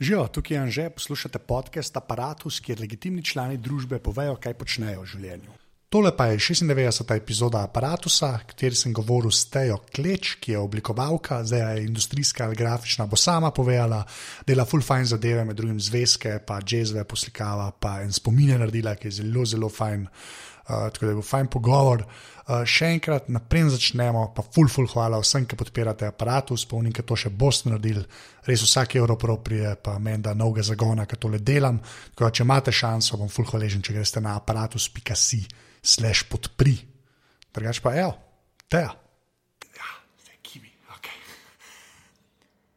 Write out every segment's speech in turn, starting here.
Živijo, tukaj je Anže, poslušate podcast Apparatus, kjer legitimni člani družbe povejo, kaj počnejo v življenju. Tole pa je 96. epizoda Apparatusa, kateri sem govoril s Tejo Kleč, ki je oblikovalka, zdaj je industrijska ali grafična, bo sama povedala, dela full fine zadeve, med drugim zvezke, pa jazzve poslikava, pa en spominje naredila, ki je zelo, zelo fine. Uh, tako da je bil fajn pogovor. Uh, še enkrat, naprej začnemo, pa full, full hvala vsem, ki podpirate aparatus, spomnim, da to še boste naredili, res vsak evro proprije, pa meni da novega zagona, ki tole delam. Da, če imate šanso, bom full hvaležen, če greste na aparatus.si slash podpri. Drugač pa, evo, teja. Ja.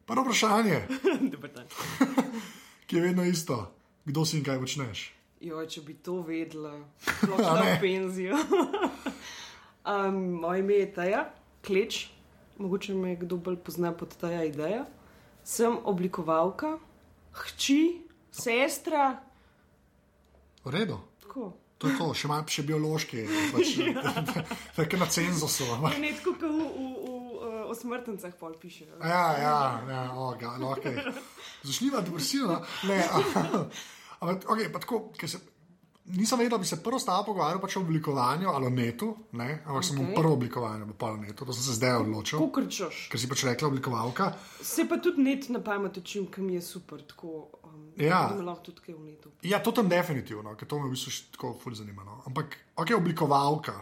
Prvo vprašanje, ki je vedno isto, kdo si in kaj počneš. Jo, če bi to vedela, sploh ne? penzijo. um, moje ime je Taja, kleč, mogoče me kdo bolj pozna pod Taja ideja. Sem oblikovalka, hči, sestra. V redu. Tako. To je to, še malo še biološki, pač, tako na cenzusu. ampak- Ne tako, kot v, v, v, v osmrtnicah pol pišejo. Ja, ja, ja o, ga, no, okay. Zašljiva depresivna. Ne, ampak, okay, pa tako, ker se. Nisem vedel, da bi se prvo stavo pogovarjal pač o oblikovanju ali o netu, ne? ampak okay. Okej. prvo oblikovanje, pa pol netu, to sem se zdaj odločil, Kukrčoš. ker si pač rekla oblikovalka. Se pa tudi net na pamet učim, ki mi je super. Tako, um, Ja. da lahko tudi kaj v netu. Ja, to tam definitivno, ker to me v bistvu še tako ful zanima. No. Ampak, ok, oblikovalka.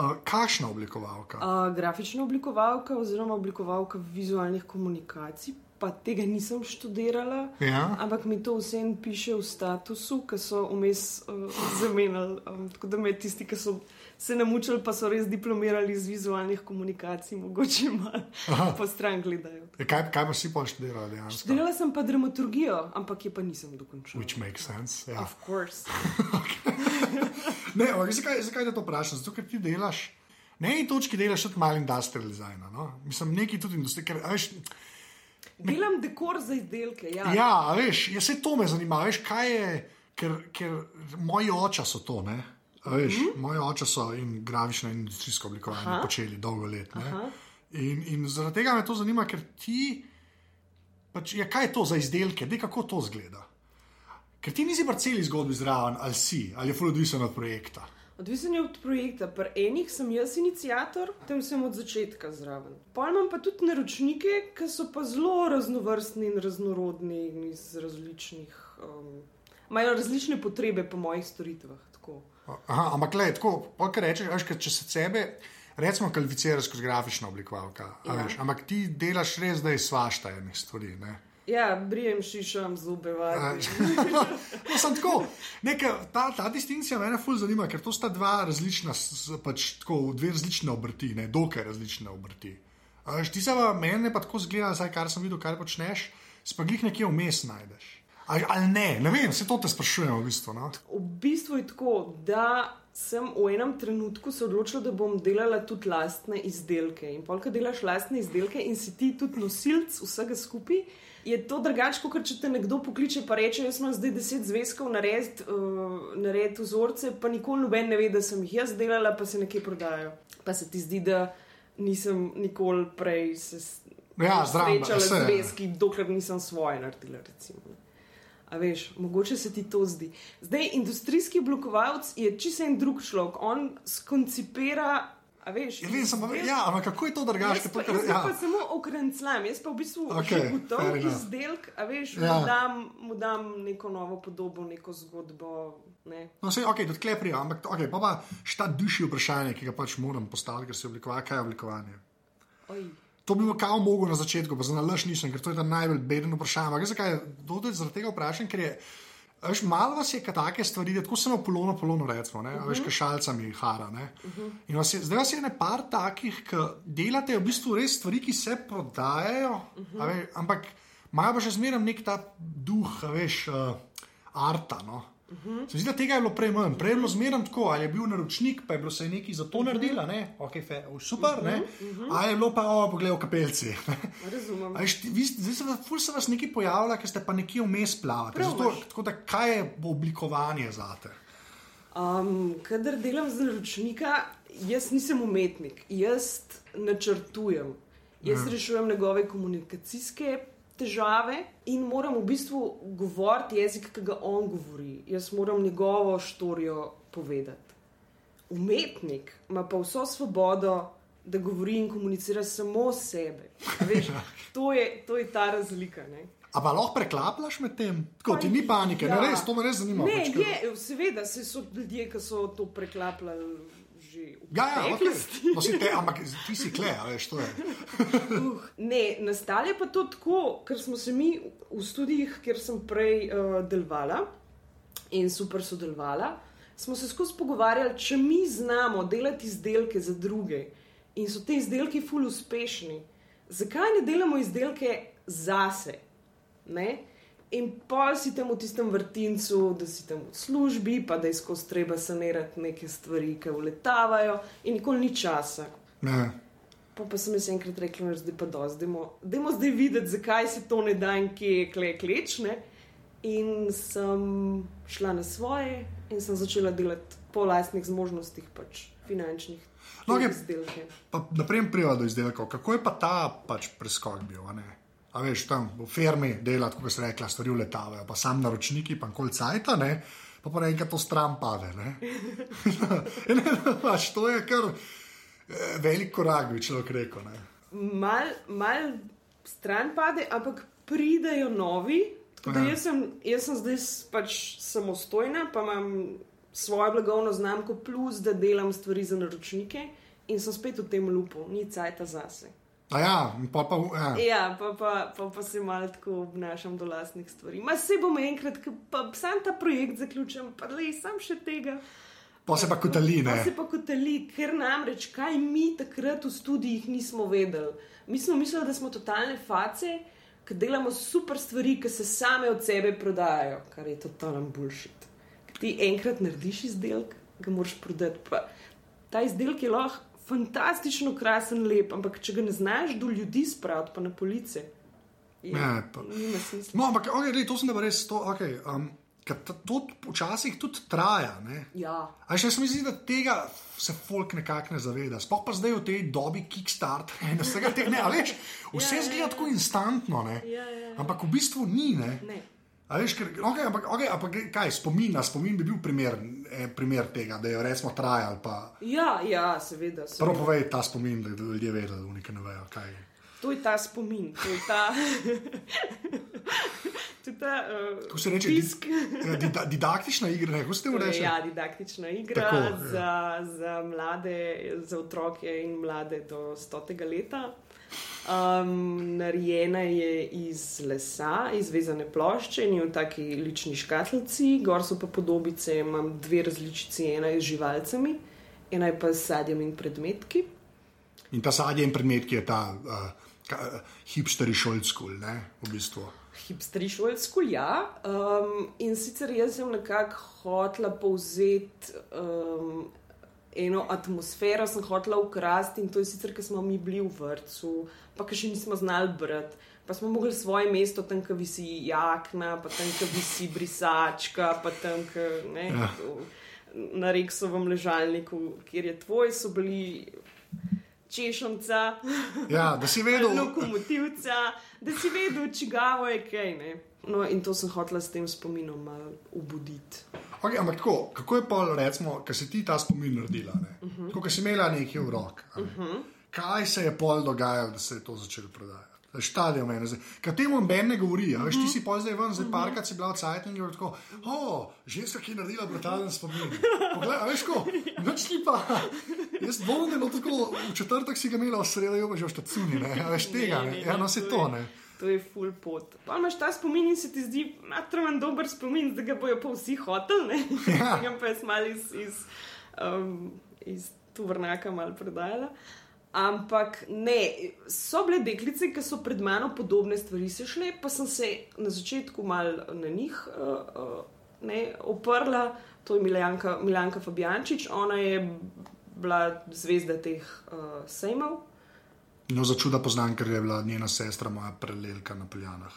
Uh, kakšna oblikovalka? Uh, grafična oblikovalka oziroma oblikovalka vizualnih komunikacij, pa tega nisem študirala, Ja. ampak mi to vseeno piše v statusu, ki so vmes uh, zamenjali. Um, tako da me tisti, ki so se namučili, pa so res diplomirali iz vizualnih komunikacij, mogoče malo po stran gledajo. E, Kaj, kaj pa si pa študirala dejansko? Študirala sem pa dramaturgijo, ampak je pa nisem dokončala. Which makes sense. Ja. Of course. Ne, ampak zakaj, zakaj te to vprašam? Zato, ker ti delaš. Na eni točki delaš tudi malo industrial design. No? Mislim, neki tudi industrija. Delam dekor za izdelke. Ja. ja, veš, ja, se to me zanima. Veš, kaj je, ker, ker moji oča so to. Ne? Veš, mm -hmm. Moji oče so in grafično in industrijsko oblikovanje Aha. počeli dolgo let. In, in zaradi tega me to zanima, ker ti, pač, ja, kaj je to za izdelke, Dej, kako to zgleda. Ker ti nisi pri celi zgodbi zraven, ali si, ali je fulodvisen od projekta. Odvisen je od projekta. Pri enih sem jaz inicijator, tam sem od začetka zraven. Pa imam pa tudi naročnike, ki so pa zelo raznovrstni in raznorodni in iz različnih. Um, imajo različne potrebe po mojih storitvah. Tako. Aha, ampak, gledaj, tako, pa kar rečeš, veš, če se sebe, recimo, kvalificiraš kot grafična oblikovalka, Ja. veš, ampak ti delaš res, da je svašta enih stvari. Ne? Ja, brijem šišam, vadi. no, sem tako. Neka, ta, ta distinkcija me ful zanima, ker to sta dva različna, pač tako dve različne obrti, ne, dokaj različne obrti. Ti se pa meni pa tako zgleda, zdaj, kar sem videl, kar počneš, spaglih nekje vmes najdeš. Ali ne, ne vem, se to te sprašujem v bistvu. No? V bistvu je tako, da sem v enem trenutku se odločila, da bom delala tudi lastne izdelke. In polka delaš lastne izdelke in si ti tudi nosilc vsega skupaj. Je to drugače, kot če te nekdo pokliče in reče: Jaz imam zdaj deset zvezkov narediti, uh, narediti vzorce, pa nikoli noben ne ve, da sem jih jaz delala, pa se nekje prodajajo. Pa se ti zdi, da nisem nikoli prej se Ja, srečala z zvezki, dokler nisem svoje naredila. Recimo. A veš, mogoče se ti to zdi. Zdaj, industrijski blokovalec je čisto en drug človek. On skoncipira, a veš. Ja, vem, sem, izdelek- ja, ampak kako je to drugače? Jaz pa, to, kar- jaz ja. pa samo okrenclam, jaz pa v bistvu okay, gotov izdelek, a veš, Ja. mu, dam, mu dam neko novo podobo, neko zgodbo. Ne. No, vse, ok, tudi kleprijo, ampak okay, pa, pa šta duši vprašanje, ki ga pač moram postaviti, ker se oblikovanje, kaj je oblikovanje. Oj. To bi kao mogel na začetku, pa za nalaž nisem, ker to je najbolj beden vprašanje. Ampak zakaj je to tudi zaradi tega vprašanja, ker je. Veš, malo vas je take stvari, da tako na polono, polono recimo, ne, uh -huh. veš, kašalcami hara. Ne, uh -huh. In vas je, zdaj vas je ne par takih, ki delate v bistvu res stvari, ki se prodajajo, uh -huh. veš, ampak imajo pa še zmeraj nek ta duh, veš, uh, arta. No. Uh -huh. Se mi zdi, da tega je bilo prej manj. Prej je bilo zmeraj tako, ali je bil naročnik, pa je bilo se nekaj za to uh -huh. naredilo, ne, okay, fe, super, uh -huh. ne, uh -huh. ali je bilo pa, o, poglej, v kapelci. Razumem. A veš, ti- vi- Zdaj se, ful se vas nekaj pojavlja, ker ste pa nekje vmes plavate. Zato, tako da, kaj je oblikovanje za te? Um, kadar delam za naročnika, jaz nisem umetnik, jaz načrtujem. Jaz Ja. rešujem njegove komunikacijske težave in moram v bistvu govoriti jezik, ki ga on govori. Jaz moram njegovo štorijo povedati. Umetnik ima pa vso svobodo, da govori in komunicira samo sebe. Veš, to, je, to je ta razlika. Ne? Ampak lahko preklaplaš med tem, tako ti ni panike, ja. ne res, to me res zanima. Ne, pač, je, seveda, se so ljudje, ki so to preklapljali. Ja, ja, okay. no, te, ampak ti si kle, veš, to je. uh, ne, nastale pa to tako, ker smo se mi v študijih, kjer sem prej uh, delovala in super sodelovala, smo se skozi pogovarjali, če mi znamo delati izdelke za druge in so ti izdelki ful uspešni, zakaj ne delamo izdelke zase? Ne? In pa si tam v tistem vrtincu, da si tam v službi, pa da je skozi treba sanirati neke stvari, ki vletavajo, in nikoli ni časa. Ne. Pa, pa sem jaz enkrat rekel, da je pa dosti, da je zdaj videti, zakaj se to ne da in kje je kle klečne. In sem šla na svoje in sem začela delati po lastnih zmožnostih, pač finančnih. No, izdelke. Naprej, prijav do izdelkov. Kako je pa ta pač preskok bil? A veš, tam v firmi delati, kot se reče, stvari letavajo, pa sam naročniki, pa kol cajta, ne? pa pa nekaj to stran pade. Ne? ne, pač, to je kar eh, velik korak, bi človek rekel. Mal, mal stran pade, ampak pridejo novi. Ja. Jaz, sem, jaz sem zdaj pač samostojna, pa imam svojo blagovno znamko, plus da delam stvari za naročnike in sem spet v tem lupu, ni cajta zase. Ja, pa, pa, ja. ja, pa, pa, pa, pa se malo tako obnašam do lastnih stvari. Ma se bom enkrat, pa sam ta projekt zaključim, pa le sam še tega. Pa se pa kotali, ne. Pa se pa kotali, ker namreč, kaj mi takrat v študijih nismo vedeli. Mi smo mislili, da smo totalne face, ki delamo super stvari, ki se same od sebe prodajajo, kar je totalen bullshit. Ti enkrat narediš izdelek, ga moraš prodati. Pa ta izdelek je lahko fantastično, krasen, lep, ampak če ga ne znaš do ljudi spraviti, pa na police. Ja, ja smisla. No, ampak okay, lej, to sem da res to. Okay, um, Ker to včasih tudi traja. Ja. Ampak še mi zdi, da tega se folk nekako ne zaveda. Sploh pa zdaj v tej dobi Kickstarter vsega tega. Ne, veš, vse ja, ja, zgleda ja, tako instantno, ja, ja, ja. ampak v bistvu ni. Ne. Ne. Veš, ker, okay, ampak, okay, ampak kaj, spomin, spomin bi bil primer, eh, primer tega, da je resmo trajal. Pa... Ja, ja, seveda. seveda. Prvo povej ta spomin, da ljudje vedo, da nekaj ne vejo. Kaj. To je ta spomin, to je ta. Ta, uh, Kako se reče, disk. Di, di, didaktična igra, kako ste rekli? Ja, didaktična igra Tako, za, ja. za mlade, za otroke in mlade do stotega leta. Um, narejena je iz lesa, iz vezane plošče in v taki lični škatlici, gor so pa podobice, imam dve različici, ena je z živalcami, ena je pa s sadjem in predmetki. In ta sadje in predmetki je ta uh, hipsteri šolskul, ne v bistvu. Hipsteri šolskul, ja. Um, in sicer jaz sem nekako hotla povzeti. Um, eno atmosfero sem hotela ukrasti in to je sicer, ker smo mi bili v vrtu, pa še nismo znali brati. Pa smo mogli svoje mesto, tam, ki visi jakna, pa tam, ki visi brisačka, pa tam, ki ne. Ja. Na reksovem ležalniku, kjer je tvoj, so bili češonca, ja, da si vedel, lokomotivca, da si vedel, čigavo je kaj. Ne? No, in to sem hotela s tem spominom malo ubuditi. Okay, ampak tako, kako je pa, recimo, ker si ti ta spomin naredila, uh -huh. ko si imela nekaj v roki? Uh -huh. Kaj se je pol dogajalo, da se je to začelo prodajati? Štadijo meni, kaj temu Ben ne govori. Ja? Veš, ti si pa zdaj ven, zdaj parkrat si bila v Cajtinu in tako, o, ženska, ki je naredila brutalen spomin. Poglej, veš, ko, noč ti pa. Jaz da je tako, v četrtek si ga imela v sredo, že v štacuni, ne, veš tega, ne, ja, no se to ne to je full pot. Pa imaš ta spomin in se ti zdi, matromen dober spomin, da ga bojo pa vsi hoteli. Ja. Ga pa jaz mal iz, iz, um, iz tuvrnaka mal predajala. Ampak ne, so bile deklice, ki so pred mano podobne stvari sešle, pa sem se na začetku mal na njih uh, uh, ne, oprla, to je Miljanka, Miljanka Fabijančič, ona je bila zvezda teh uh, sejmov. No, za čuda poznam, ker je bila njena sestra, moja prelelka na Poljanah.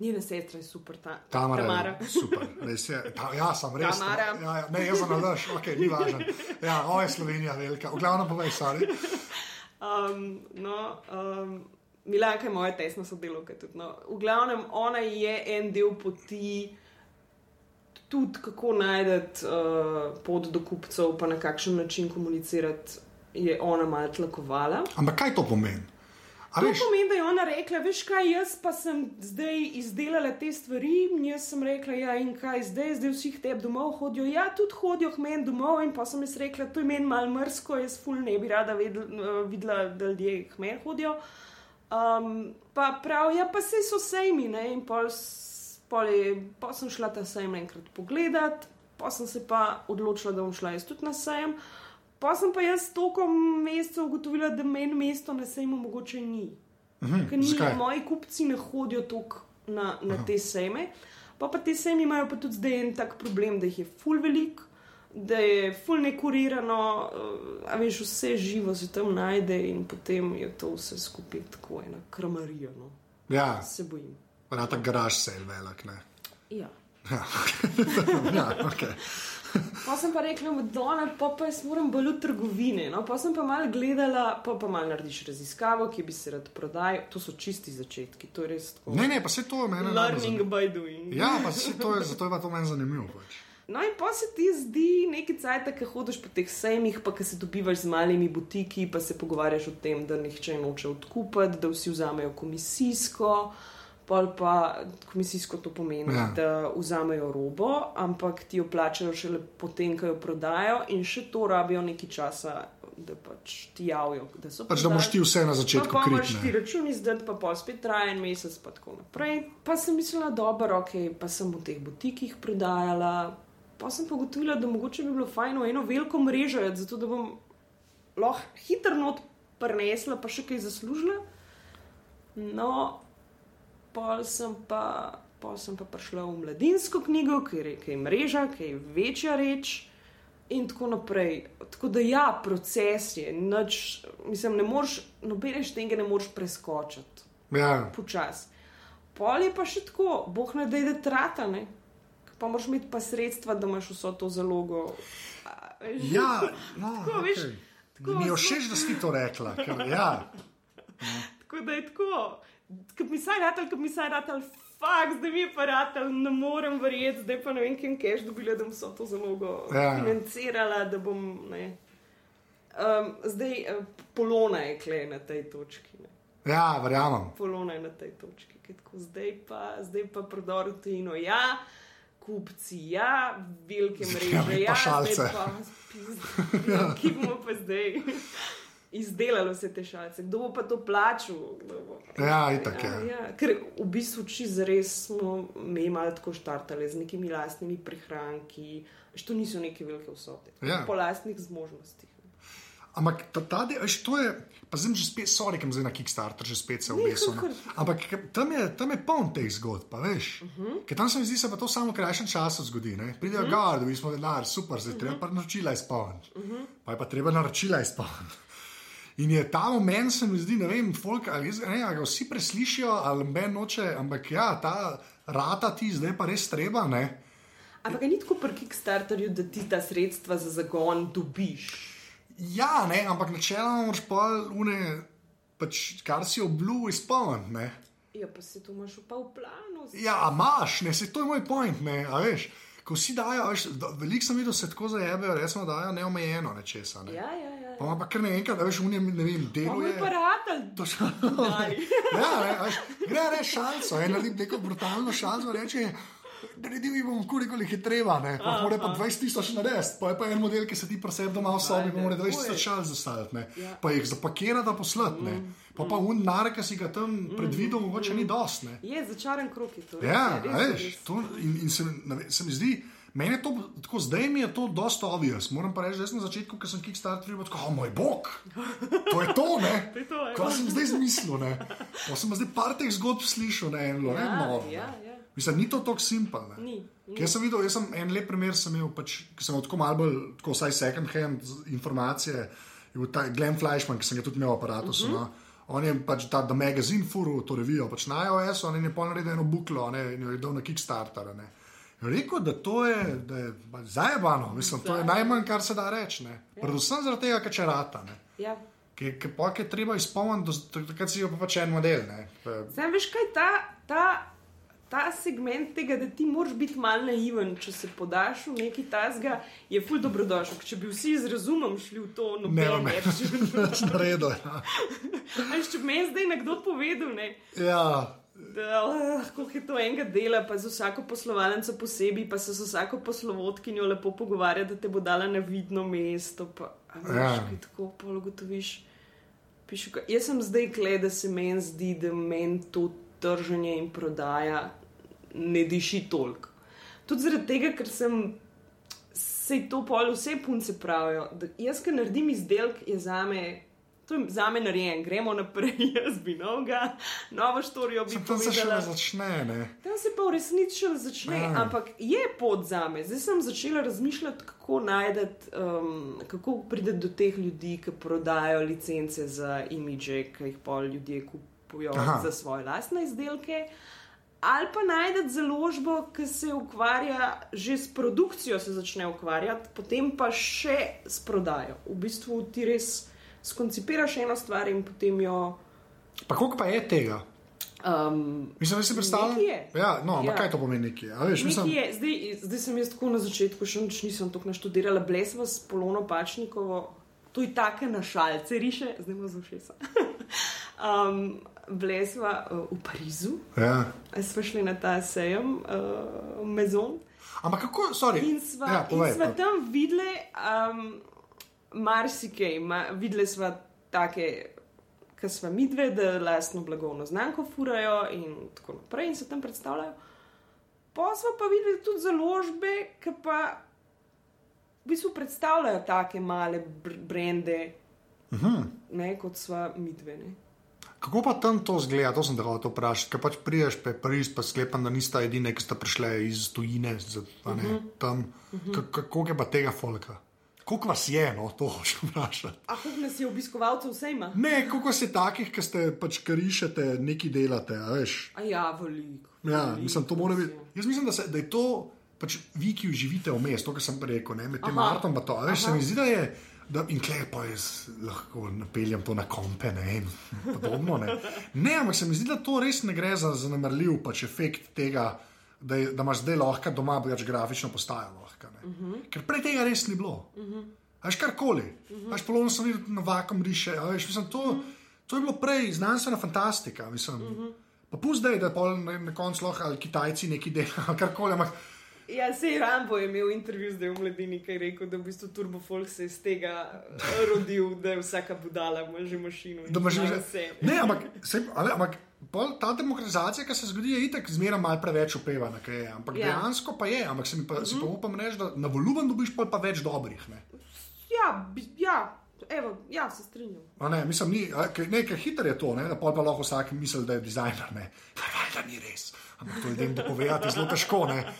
Njena sestra je super, ta Tamara. Tamara. Super, res je. Ta, ja, sem res. Tamara. Ja, ja, ne, jaz sem nadaš, ok, ni važno. Ja, ovo je Slovenija, velika. V glavnem povej, sorry. Um, no, um, Milanka je moja tesna sodelovka. Tudi, no. V glavnem, ona je en del poti, tudi kako najti uh, pot do kupcev, pa na kakšen način komunicirati, je ona malo tlakovala. Ampak kaj to pomeni? A To veš, pomeni, da je ona rekla, veš kaj, jaz pa sem zdaj izdelala te stvari, in jaz sem rekla, ja, in kaj zdaj, zdaj vsi tebi domov hodijo. Ja, tudi hodijo k meni domov, in pa sem jaz rekla, to je meni malo mrsko, jaz ful ne bi rada vedel, uh, videla, da ljudje k meni hodijo. Um, pa prav, ja, pa sej so sejmi, ne, in pol, pol, je, pol sem šla ta sejem enkrat pogledat, pa sem se pa odločila, da bom šla jaz tudi na sejem. Pa sem pa jaz toliko mesecev ugotovila, da meni mesto na sejmu mogoče ni. Ker ni, moji kupci ne hodijo toliko na, na te sejme. Pa, pa te sejme imajo pa tudi zdaj en tak problem, da jih je ful velik, da je ful nekurirano, uh, a veš, vse živo se tam najde in potem je to vse skupaj tako ena kramarija. No. ja, Se bojim. rata garaž sel velik. Ne? Ja. Ja, ja, okay. Pa sem pa rekla, Madonna, pa, pa jaz moram bolj v trgovine. No? Pa sem pa malo gledala, pa, pa malo narediš raziskavo, ki bi se rad prodajal. To so čisti začetki, to je res tako. Ne, ne, pa se to je meni. Learning by doing. Ja, pa se to je, zato je pa to meni zanimivo. Pač. No, in pa se ti zdi nekaj cajt, ki hodiš po teh sejmih, pa ki se dobivaš z malimi butiki, pa se pogovarjaš o tem, da nihče noče odkupiti, da vsi vzamejo komisijsko. Pol pa komisijsko to pomeni, Ja. da vzamejo robo, ampak ti jo plačajo šele potem, ko jo prodajo, in še to rabijo nekaj časa, da pač ti javijo, da so Pač, da moraš ti vse na začetku Pa, pa imaš ti račun izdati, pa pol spet traja en mesec, pa tako naprej. Pa sem mislila, dobro, ok, pa sem v teh butikih prodajala. Pa sem pa ugotovila, da mogoče bi bilo fajn v eno veliko mrežo, zato da bom lahko hitro not prenesla, pa še kaj zaslužila. No, pol sem pa. Pa sem pa prišla v mladinsko knjigo, ki je, ki je mreža, ki je večja reč, in tako naprej. Tako da, ja, proces je, nič, mislim, ne moreš, nobene štenge ne moreš preskočiti, Ja, počasi. Pol je pa še tako, boh ne da je trata, ne. Pa moraš imeti pa sredstva, da imaš vso to zalogo. A, ja no, Tako, veš, okay. tako Mi je všeč, da si to rekla. Ker, ja. Tako da je tako, kot mi saj ratelj, kot mi saj ratelj, fakt, zdaj mi je pa ratelj, ne morem verjeti, zdaj pa ne vem, kim keš dobila, da bom vso to zalogo Ja. ja. financirala, da bom, ne. Um, zdaj, eh, polona je kle na tej točki. Ne. ja, verjamem. Polona je na tej točki. ki je Tako, zdaj, pa, zdaj pa prodor v tujino, ja, kupci, ja, velike Ja, mreže, pa ja, šalce. zdaj pa, pizda, ki bomo pa zdaj izdelali vse te šalce. Kdo bo pa to plačal? Bo- Ja, itak je. Ja, ja. Ker v bistvu čisto res smo mi malo tako štartali z nekimi lastnimi prihranki, što niso neke velike vsote, Ja. po lastnih zmožnostih. Ampak ta, ta del, veš, to je, pa zdaj že spet, sorry, kem zdaj na Kickstarter, že spet se obesil. Ampak tam je, tam je poln teh zgodb, pa veš. Uh Mhm. -huh. Ker tam se mi zdi, se pa to samo v krajšem času zgodi. Ne? Pridejo uh -huh. gor, dobili smo denar, super, zdaj uh -huh. treba pa naročila izpolniti. Uh -huh. Pa je pa treba naročila izpolniti. In je ta moment, se mi zdi, ne vem, folk, ali, ne, ali ga vsi preslišijo, ali ben noče, ampak ja, ta rata ti zdaj pa res treba, ne. Ampak ni tako pri Kickstarterju, da ti ta sredstva za zagon dobiš. Ja, ne, ampak načeloma moraš pa une, pač, kar si obljubil, izpolniti. Ja, pa se to imaš v planu. Ja, a imaš, ne, se to je moj point, ne, a veš. Ko vsi dajo, veš, da- veliko sem videl, se tako zajebejo, resno dajo neomejeno nečesa. Ne. Ja, ja, ja. Pa pa kar ne enkrat, a veš, unije, ne vem, deluje. moj paratelj. ja, ne, veš, gre reči šalco, en naredi neko brutalno šalco, reče. Naredil jih bom, koliko jih je treba, ne. pa mora pa 20 tisoč narediti, pa je pa en model, ki se ti preseb doma v sobi, pa mora 20 tisoč šal zastaviti, ne. Ja. pa jih zapakirati, poslati, ne. pa pa un nar, ki si ga tam predvidel, mogoče ni dost. Ne. Je začaran krok je to. Ja, je, res a je, veš, to, in, in se, ne se mi zdi, meni je to tako, zdaj mi je to dosta obvious. Moram pa reči, da sem na začetku, ko sem Kickstarter videl, tako, oh, moj bog, to je to, ne. To je to, ja. Kaj sem zdaj zmislil, ne. Pa sem zdaj par teh zgodb slišal, ne, ne, Ja, no. ja, ja. Mislim, ni to tako simpel. Ni, ni. Ker Jaz sem videl, jaz sem en lep primer, sem imel, pač, ki sem tako malo bolj, tako vsaj second hand informacije. Glenn Fleischman, ki sem ga tudi imel v aparatu. Uh -huh. no. On je pač ta The Magazine furu, to revijo pač na iOS, on je pol naredil eno buklo ne, in jo je dal na Kickstarter. Ne. Rekel, da to je, da je zajebano, mislim, to je najmanj, kar se da reči. ne. Predvsem zaradi tega, ker če rata. Ne. Ja. ki je treba izpolniti, takrat si jo pa pač en model. ne. Sam veš, kaj ta, ta, ta segment tega, da ti moraš biti mal naiven, če se podaš v neki tasga, je ful dobrodošel. Če bi vsi z razumom šli v to, Ne, noben ne, ne bi šel. pač naredil. Ja. A Če bi meni zdaj nekdo povedal, ne, ja, da uh, koliko je to enega dela, pa za vsako poslovalnico posebej, pa se z vsako poslovodkinjo lepo pogovarja, da te bo dala na vidno mesto. Pa, a veš, Ja. kaj tako pol ugotoviš. Pišu, jaz sem zdaj kle, da se meni zdi, da meni to trženje in prodaja ne diši toliko. Tudi zaradi tega, ker sem se to pol vse punce pravijo. Da jaz, ki naredim izdelek, je za me. To je za me narejen, gremo naprej, jaz bi novega, novo štorijo bi sem tam se še ne povedala. začne. Ne. Tam se pa v resnici še začne, Ja. ampak je pot za me. Zdaj sem začela razmišljati, kako najdete, um, kako prideti do teh ljudi, ki prodajajo licence za imidže, ki jih pol ljudje kupujo Aha. za svoje lastne izdelke. Ali pa najdete založbo, ki se ukvarja že s produkcijo, se začne ukvarjati, potem pa še s prodajo. V bistvu ti res skoncipiraš eno stvar in potem jo. Pa koliko pa je tega? Um, Mislim, da si predstavljam. Nekaj je. Ja, no, ja. Kaj to pomeni veš, mislim, Nekaj je, zdaj, zdaj sem jaz tako na začetku, še nič nisem tako naštudirala, blesva s Polono Pačnikovo, to je take na šalce riše, zdaj ima za ušesa. um, blesva uh, v Parizu, ja. smo šli na ta sejem, uh, Mezon. Ampak kako, sorry. In sva, ja, in povej, sva pa. tam videli um, marsikaj, ma, videli sva take. Ker smo mi dve, da lastno blagovno znamko furajo in tako naprej, in se tam predstavljajo. Pa smo pa videli tudi založbe, ki pa v bistvu predstavljajo take male br brende, Uh -huh. ne, kot sva mi dve. Ne. Kako pa tam to zgleda? To sem te hotel vprašati. Ker pač priješ pe Pariz, pa sklepam, da nista edine, ki sta prišle iz tujine, z, ne, uh -huh. tam. K- Kako je pa tega folka? Koliko vas je, no, to hočem vprašati. A koliko nas je obiskovalcev vse ima? Ne, koliko si takih, ki ste pač karišete, nekaj delate, a veš. A ja, veliko. Ja, mislim, to mora biti. Jaz mislim, da, se, da je to, pač vi, ki živite vmes, to, kar sem rekel, ne, med tem Aha. artom, pa to. a Veš, se Aha. mi zdi, da je. Da, in klej pa jaz lahko napeljem to na kompe, ne in podobno. Ne. ne, ampak se mi zdi, da to res ne gre za zanemarljiv pač efekt tega, da, je, da imaš zdaj lahko doma več grafično postajo. Lahko, uh -huh. Ker prej tega res ni bilo. Uh -huh. Veš karkoli. Uh -huh. Veš polovno sem videl na vakom riše. Veš, mislim, to, uh -huh. to je bilo prej znanstvena fantastika. Mislim, uh -huh. Pa pusti zdaj, da pol na, na koncu lahko ali Kitajci neki delajo, karkoli. Ampak Ja, sej Rambo je imel intervju zdaj v mladini, ki je rekel, da v bistvu Turbo Folk se je iz tega eh, rodil, da je vsaka budala, ima že mašino. in Da zna že vse. Ne, ampak, sej, ali, ampak ta demokratizacija, ki se zgodi, je itak zmeraj malo preveč upevana. kaj Je, ampak Ja. ja. dejansko pa je. Ampak se mi pa, -huh. si pa upam reči, da na volumen dobiš pa več dobrih. Ne? Ja, ja, evo, ja, se strinjam. A Ne, mislim, ni, a, ker- ne, ker hiter je to, ne, da pa lahko vsak misli, da je dizajner. Ne, valjda ni res. Ampak to ljudem dopovedati je zelo težko. Ne.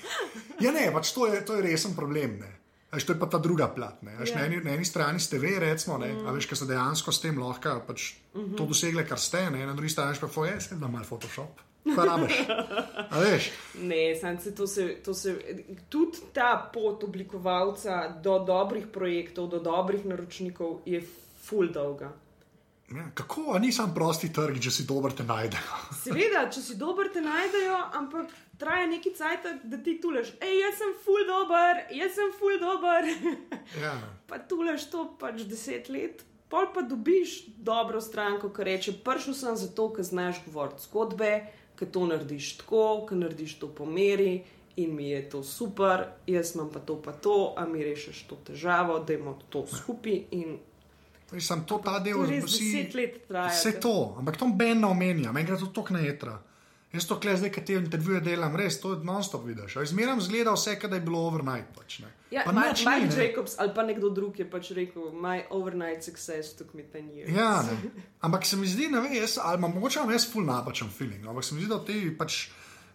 Ja, ne, pač to je, to je resen problem. Ne. Veš, to je pa ta druga plat. Ne. Veš, Ja. na, eni, na eni strani ste vi, recimo, ne, mm. veš, ker ste dejansko s tem lahko pač mm -hmm. to dosegli, kar ste, ne. na drugi strani pa se da malo Photoshop. Pa rabiš. A veš, Ne, se to se, to se, tudi ta pot oblikovalca do dobrih projektov, do dobrih naročnikov je full dolga. ja, kako, a ni sam prosti trg, če si dober, te najdejo. Seveda, če si dober, te najdejo, ampak traja neki cajt, da ti tuleš. Ej, jaz sem full dober, jaz sem full dober. Ja. pa tuleš to pač deset let. Pol pa dobiš dobro stranko, ki reče: Prišel sem zato, ker znaš govoriti zgodbe, ker to narediš tako, ker narediš to po meri in mi je to super, jaz imam pa to, pa to, a mi rešiš to težavo, da imamo to skupaj. In Sam to ta del res vsi- deset let traja. Vse da- to, ampak to Ben ne omenja, meni gre to tako na jedra. Jaz to klej zdaj, ki te intervjuje delam, res to je non-stop vidiš. a Zmeram zgleda vse, da je bilo overnight. Pač, ne. Ja, Pa Ma- nič Mike ni, ne. Jacobs ali pa nekdo drug je pač rekel: My overnight success took me 10 years. Ja, ne. Ampak se mi zdi, ne vem, jaz, ali imam mogoče jaz full napačen feeling, ampak se mi zdi, da te pač.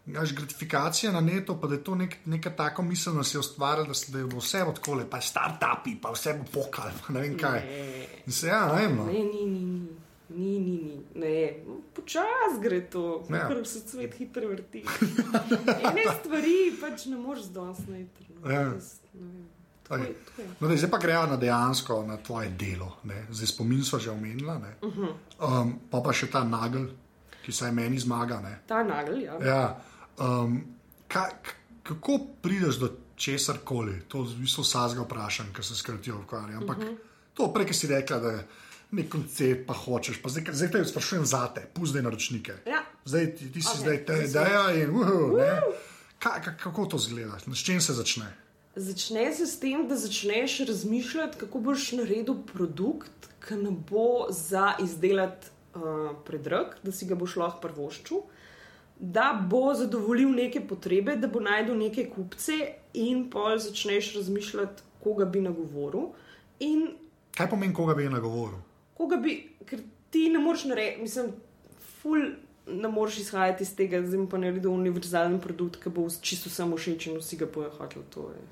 Naš gratifikacija na netu, pa da je to nek, neka taka misel, da se je ustvarila, da, se- da je bo vse odkole, pa start-upi, pa vse bo pokal, pa ne vem kaj. Ne. Se ja, ne vem. No. Ne, ni, ni, ni. Ni, ni. Ne, počasi gre to, Ja. ker se svet hitro vrti. Ene stvari pač ne moreš zdonsno hitro. No. Ja. Ne. Okay. No, daj, zdaj pa gremo na dejansko na tvoje delo. Ne? Zdaj spomin smo že omenila. Uh Mhm. -huh. um, pa pa še ta nagel, ki se je meni zmaga. Ne? Ta nagel, ja. Ja, um, ka, kako prideš do česar koli? To v bistvu vsakega vprašam, ker se skratijo ukvarjam. Ampak uh -huh. to prej, si rekla, da je nek koncept, pa hočeš. Pa zdaj, zdaj te sprašujem za te, pusti naročnike. Ja. Zdaj ti, ti si Ok, okay, zdaj te ideja in uhu, ne. Ka, ka, kako to zgleda? S čim se začne? Začne se s tem, da začneš razmišljati, kako boš naredil produkt, ki ne bo za izdelati uh, predrag, da si ga boš lahko prvoščil, da bo zadovoljil neke potrebe, da bo najdel neke kupce, in pol začneš razmišljati, koga bi nagovoril. In Kaj pomeni, koga bi nagovoril? Koga bi, ker ti ne moreš narediti, mislim, ful. Ne moreš izhajati iz tega, da pa naredil univerzalen produkt, ki bo čisto samo všeč in vsi ga bojo hoteli. To je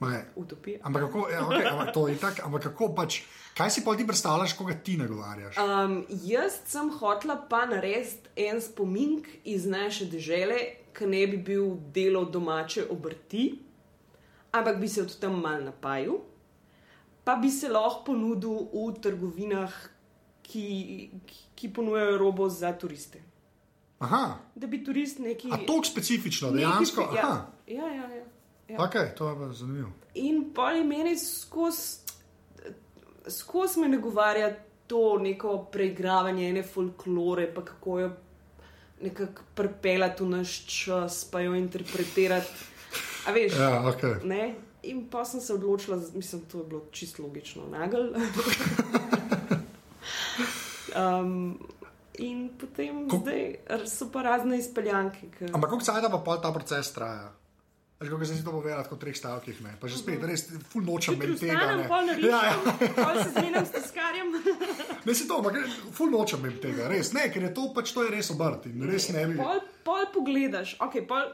je. utopija. Ampak kako, ja, okay, ampak to je tako, ampak kako pač, kaj si pa ti predstavljaš, koga ti nagovarjaš? Um, jaz sem hotela pa narediti en spomin iz naše države, ki ne bi bil delo domače obrti, ampak bi se od tam mal napajal, pa bi se lahko ponudil v trgovinah, ki, ki, ponujajo robo za turiste. Aha, Da bi turist neki. a to specifično, neki dejansko. spe- Aha, Ja, ja, ja. ja. ja. ok, to je pa zanimivo. In pa je meni skozi skos me nagovarja to neko preigravanje ene folklore, pa kako jo nekako pripeljati v naš čas, pa jo interpretirati. A veš, Ja, ok. ne? In pa sem se odločila, mislim, to je bilo čisto logično, nagel. um, in potem Ko- zdaj so pa razne izpeljanke. Ki... Ampak kako cajt pa pol ta proces traja? Veš, kako sem si to povedal, kot v treh stavkih, ne? Pa že spet, res, ful nočem imeti tega. vstanem, ne. pol narišem, Ja, ja. pol se zmenim s tiskarjem. Ne si to, ampak ful nočem imeti tega, res. Ne, ker je to pač to je res obrt in res ne bi. Pol, pol pogledaš, okay, pol,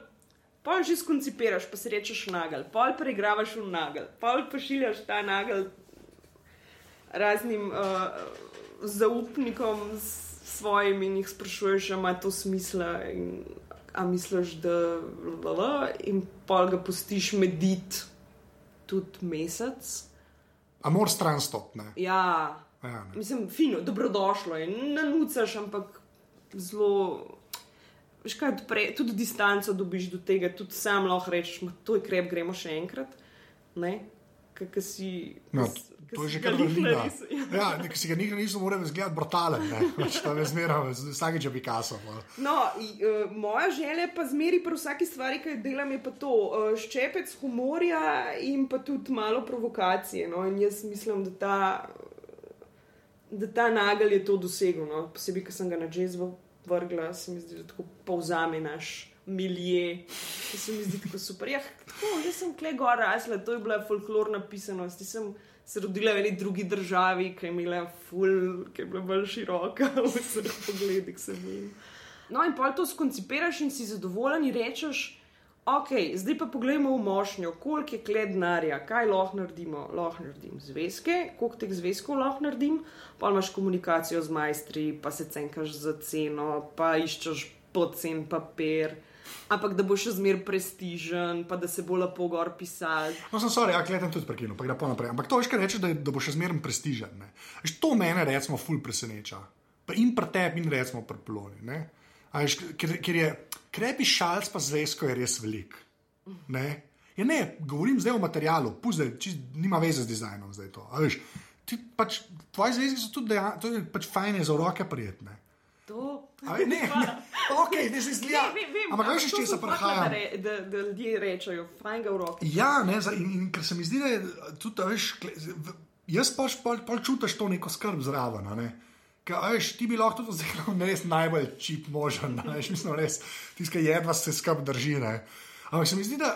pol že skoncipiraš, pa si rečeš nagel, pol preigravaš v nagel, pol pošiljaš ta nagel raznim uh, zaupnikom svojim in jih sprašuješ, ali ima to smisla. In, a misliš, da lala, in pol ga pustiš medit tudi mesec. A moraš stran stop, ne? Ja, Ja, ne. Mislim, fino, dobrodošlo je, ne nucaš, ampak zelo. Veš kaj, odpre, tudi distanco dobiš do tega, tudi sam lahko rečeš, "Ma, to je krep, gremo še enkrat. Kaj si. No, to je že kar vrlina. Ja, ki si ga nikoli nisem moral izgledati brutalen? Pač to je zmeraj, vsakeč je Picasso. pol. No, i, uh, moja želja pa zmeri pri vsaki stvari, ki jo delam, je pa to uh, ščepec humorja in pa tudi malo provokacije. No? In jaz mislim, da ta, da ta nagel je to dosegel. No? Posebej, ker sem ga na jazzu vrgla, se mi zdi, da tako povzame naš. Milje, ki se mi zdi tako super. Ja, tako, jaz sem kle gor rasla, to je bila folklorna pisanost. Jaz sem se rodila v eni drugi državi, ki je imela ful, ki je bila bolj široka v vseh pogledih. se mi. No, in pa to skoncipiraš in si zadovoljen in rečeš, ok, zdaj pa poglejmo v mošnjo, koliko je kled denarja, kaj lahko naredimo. Lahko naredim zvezke, koliko teh zvezkov lahko naredim, pa imaš komunikacijo z majstri, pa se cenkaš za ceno, pa iščeš pocen papir. Ampak da bo še zmeraj prestižen, pa da se bo lepo gor pisal. No, sem sorry, ja, kletem tudi prekinul, pa gre pa naprej. Ampak to veš, kaj reče, da, da bo še zmeraj prestižen. ne. To mene, recimo, ful preseneča. In pri tebi, in recimo pri ploni. ne. A Veš, ker, ker je krepi šalc, pa zvezko je res velik. Ne? Ja, ne, govorim zdaj o materialu, čist, nima veze z dizajnom zdaj to. Veš, ti, pač, tvoje zvezke so tudi dejan, to je pač fajn je za roke prijetne. To. Ve- Ne, ne, ok, ne se vem, Ampak veš, sem hotela, prihajam? Da, da, da ljudje rečejo, fajn ga v roki. Ja, ne, za, in, in ker se mi zdi, da je tudi, veš, jaz pač pol, pol čutiš to neko skrb zraven. Ne? A veš, ti bi lahko tudi vzel res najbolj čip možen, veš, mislim, res, tiskaj jedva se skrb drži. Ne? Ampak se mi zdi, da,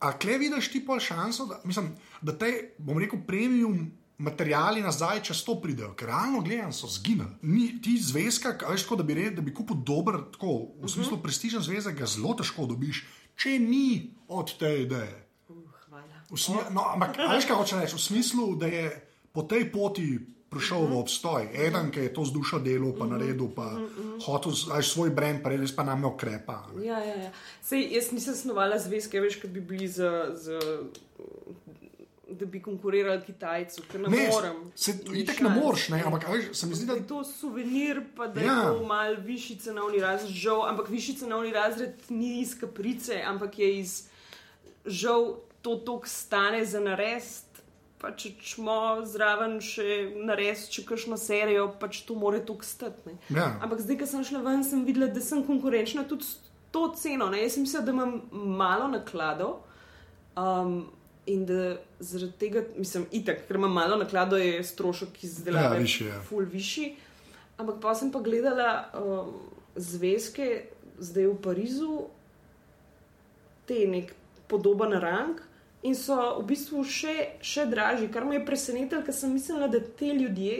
a, kle vidiš ti pol šanso, da, mislim, da te, bom rekel, premium. Materiali nazaj, če to pridejo, ker realno gledano so zginili. Ni, ti zvezka, veš, tako, da bi, red, da bi kupil dober, tako, v smislu prestižen zvezek, ga zelo težko dobiš, če ni od te ideje. Uh, hvala. V Smi, no, ampak, veš, kaj hoče reči? V smislu, da je po tej poti prišel v obstoj. Eden, ki je to z dušo delal, pa naredil, pa hotel a veš, svoj brand, pa res pa nam okrepa. a ne. Ja, ja, ja. Sej, jaz nisem snovala zvezke, veš, kot bi bili z, z da bi konkurirali Kitajcu, ker ne, Ne, morem. se itek ne moreš, ne, ampak veš, se mi zdi, Da je to suvenir, pa da Ja. je to mal višji cenovni razred, žal, ampak višji cenovni razred ni iz kaprice, ampak je iz žal to tok stane za narest. Pa če smo zraven še narediti, če kakšno serijo, pač to more tok stati. Ja. Ampak zdaj, ko sem šla ven, sem videla, da sem konkurenčna tudi s to ceno. Ne? Jaz sem mislila, da imam malo nakladov. Um, In da zaradi tega, mislim, itak, ker imam malo naklado, je strošek izdelave Ja, višji je. ful višji. Ampak pa sem pa gledala um, zvezke zdaj v Parizu, te nek podoben rang. In so v bistvu še, še dražji, kar me je presenetilo, ker sem mislila, da te ljudje,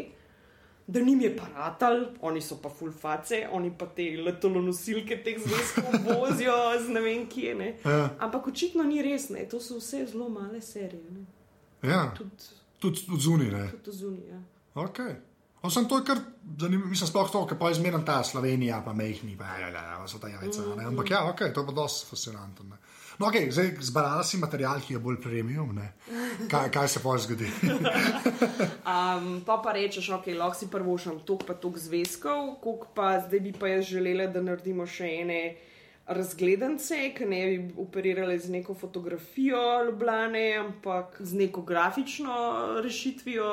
da njim je paratal, oni so pa fulface, oni pa te letalonosilke teh zvezkov vozijo z ne vem kje. Ne. Ja. Ampak očitno ni res, ne. to so vse zelo male serije, ne. ja, tudi tudi tud zunaj. ne. tud zunija. Okay. Osem to je kar zanimivo, mislim, sploh to, ker pa izmerno ta Slovenija, pa mehni, pa ja, ja, ja, so ta jajca. Ne? Ampak ja, ok, to je pa dosti fascinantno. Ne? No, ok, zdaj zbrala si material, ki je bolj premium? Kaj, kaj se pa zgodi? Um, pa pa rečeš, ok, lahko si prvošam tok pa tok zvezkov, koliko pa zdaj bi pa jaz želela, da naredimo še ene razgledance, ki ne bi operirali z neko fotografijo Ljubljane, ampak z neko grafično rešitvijo.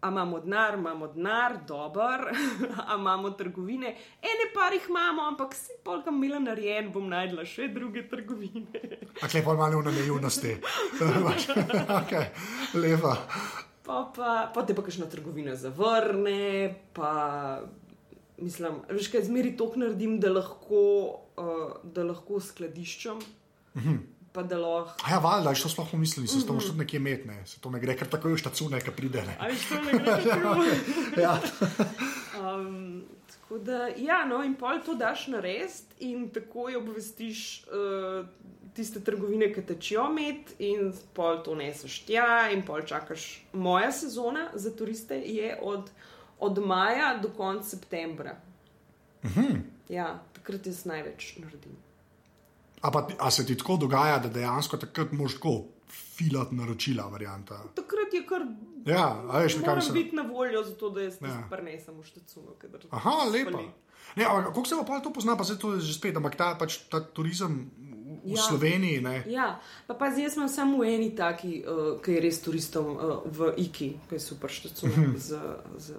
A imamo denar, imamo denar, dober, a imamo trgovine. Ene par jih imamo, ampak si polka mila narejen, bom najdla še druge trgovine. A klej pa malo na naivnosti. ok, lepa. Pa, pa, pa te pa kakšna trgovina zavrne, pa mislim, veš, kaj zmeri to naredim, da lahko, uh, da lahko skladiščam. Pa da lahko. Ja, valjda, što sploh pomislili, se to moraš tudi nekje imeti, ne? se to ne gre, ker tako je štacune, ki pride. Ne? A veš, to ne gre. Ja. Um, tako da, ja, no, in pol to daš na res, in tako jo obvestiš uh, tiste trgovine, ki tečijo med, in pol to neseš tja, in pol čakaš. Moja sezona za turiste je od, od maja do konca septembra. Ja, takrat jaz največ naredim. A, pa, a se ti tako dogaja, da dejansko takrat moš tako filati naročila, varianta? Takrat je kar. Ja, a veš, kaj mislim. biti na voljo, zato da jaz Ja. prenesem kadar Aha, lepa. spali. Ne, ampak kako se pa to pozna, pa se to že spet, ampak ta, pač, ta turizem v, Ja. Sloveniji, ne? Ja, pa pazi, jaz sem samo v eni taki, uh, ki je res turistom uh, v Iki, ki je super štacuna. Mhm. z, z,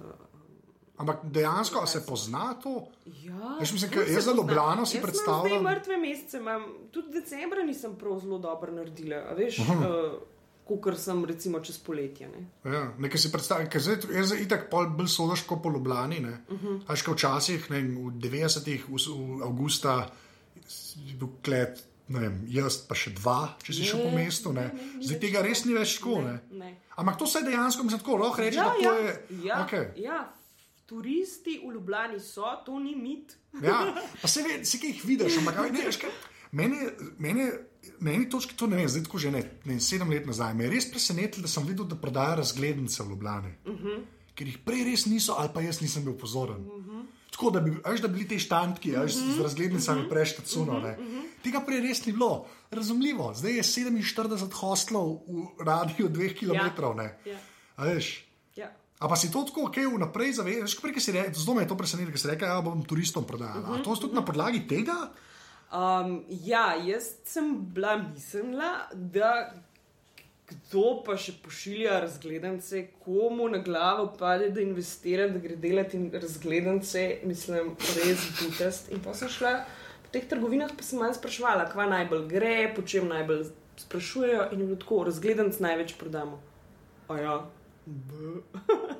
Ampak dejansko se pozna to. ja, Veš, mislim, se jaz za. Ljubljano si Jaz predstavljam- Zdaj mrtve mesece, imam, tudi decembra nisem prav zelo dobro naredila, a veš, uh, kot sem recimo čez poletje. Ne? Ja, nekaj si predstavljam, ker zdaj zdaj itak bolj sodaš kot po Ljubljani. Ne? Uh -huh. Až kot včasih, ne, v 90-ih, v, v avgusta, je bil klet. Ne vem, jaz pa še dva, če si Ne, šel po mestu. Ne. ne, ne, Zdaj tega res ni več tako. Ne, Ne. Ampak to se je dejansko, mislim, tako lahko reči, Ja, da to ja, je. ja, Okay. ja, turisti v Ljubljani so, to ni mit. Ja, pa se ve, si kaj jih vidiš, ampak ne, veš kaj. Mene, mene, na eni točki to ne vem, zdaj tako že ne, ne sedem let nazaj, me je res presenetilo, da sem videl, da prodajajo razglednice v Ljubljani. Uh -huh. Ker jih prej res niso, ali pa jaz nisem bil pozoren. Uh -huh. Tako da bi, veš, da bi bili ti štantki, veš, uh -huh. z razglednicami prejšte cuno. Uh -huh. Tega prej res ni bilo. Razumljivo, zdaj je 47 hostlov v radiju 2 km. Ne. Ja. A veš. A pa si to tako, ok, vnaprej prej, ki si rekel, zelo me je to presenetilo, ker si rekel, da ja, bom turistom prodajal. Uh -huh. To je tudi na podlagi tega? Um, ja, jaz sem bila mislila, da kdo pa še pošilja razgledance, komu na glavo pade, da investira, da gre delati in razgledance, mislim, res butast. In pa sem šla po teh trgovinah, pa sem malo sprašvala, kva najbolj gre, po čem najbolj sprašujejo in je bilo tako, razgledanc največ prodamo. A ja. B.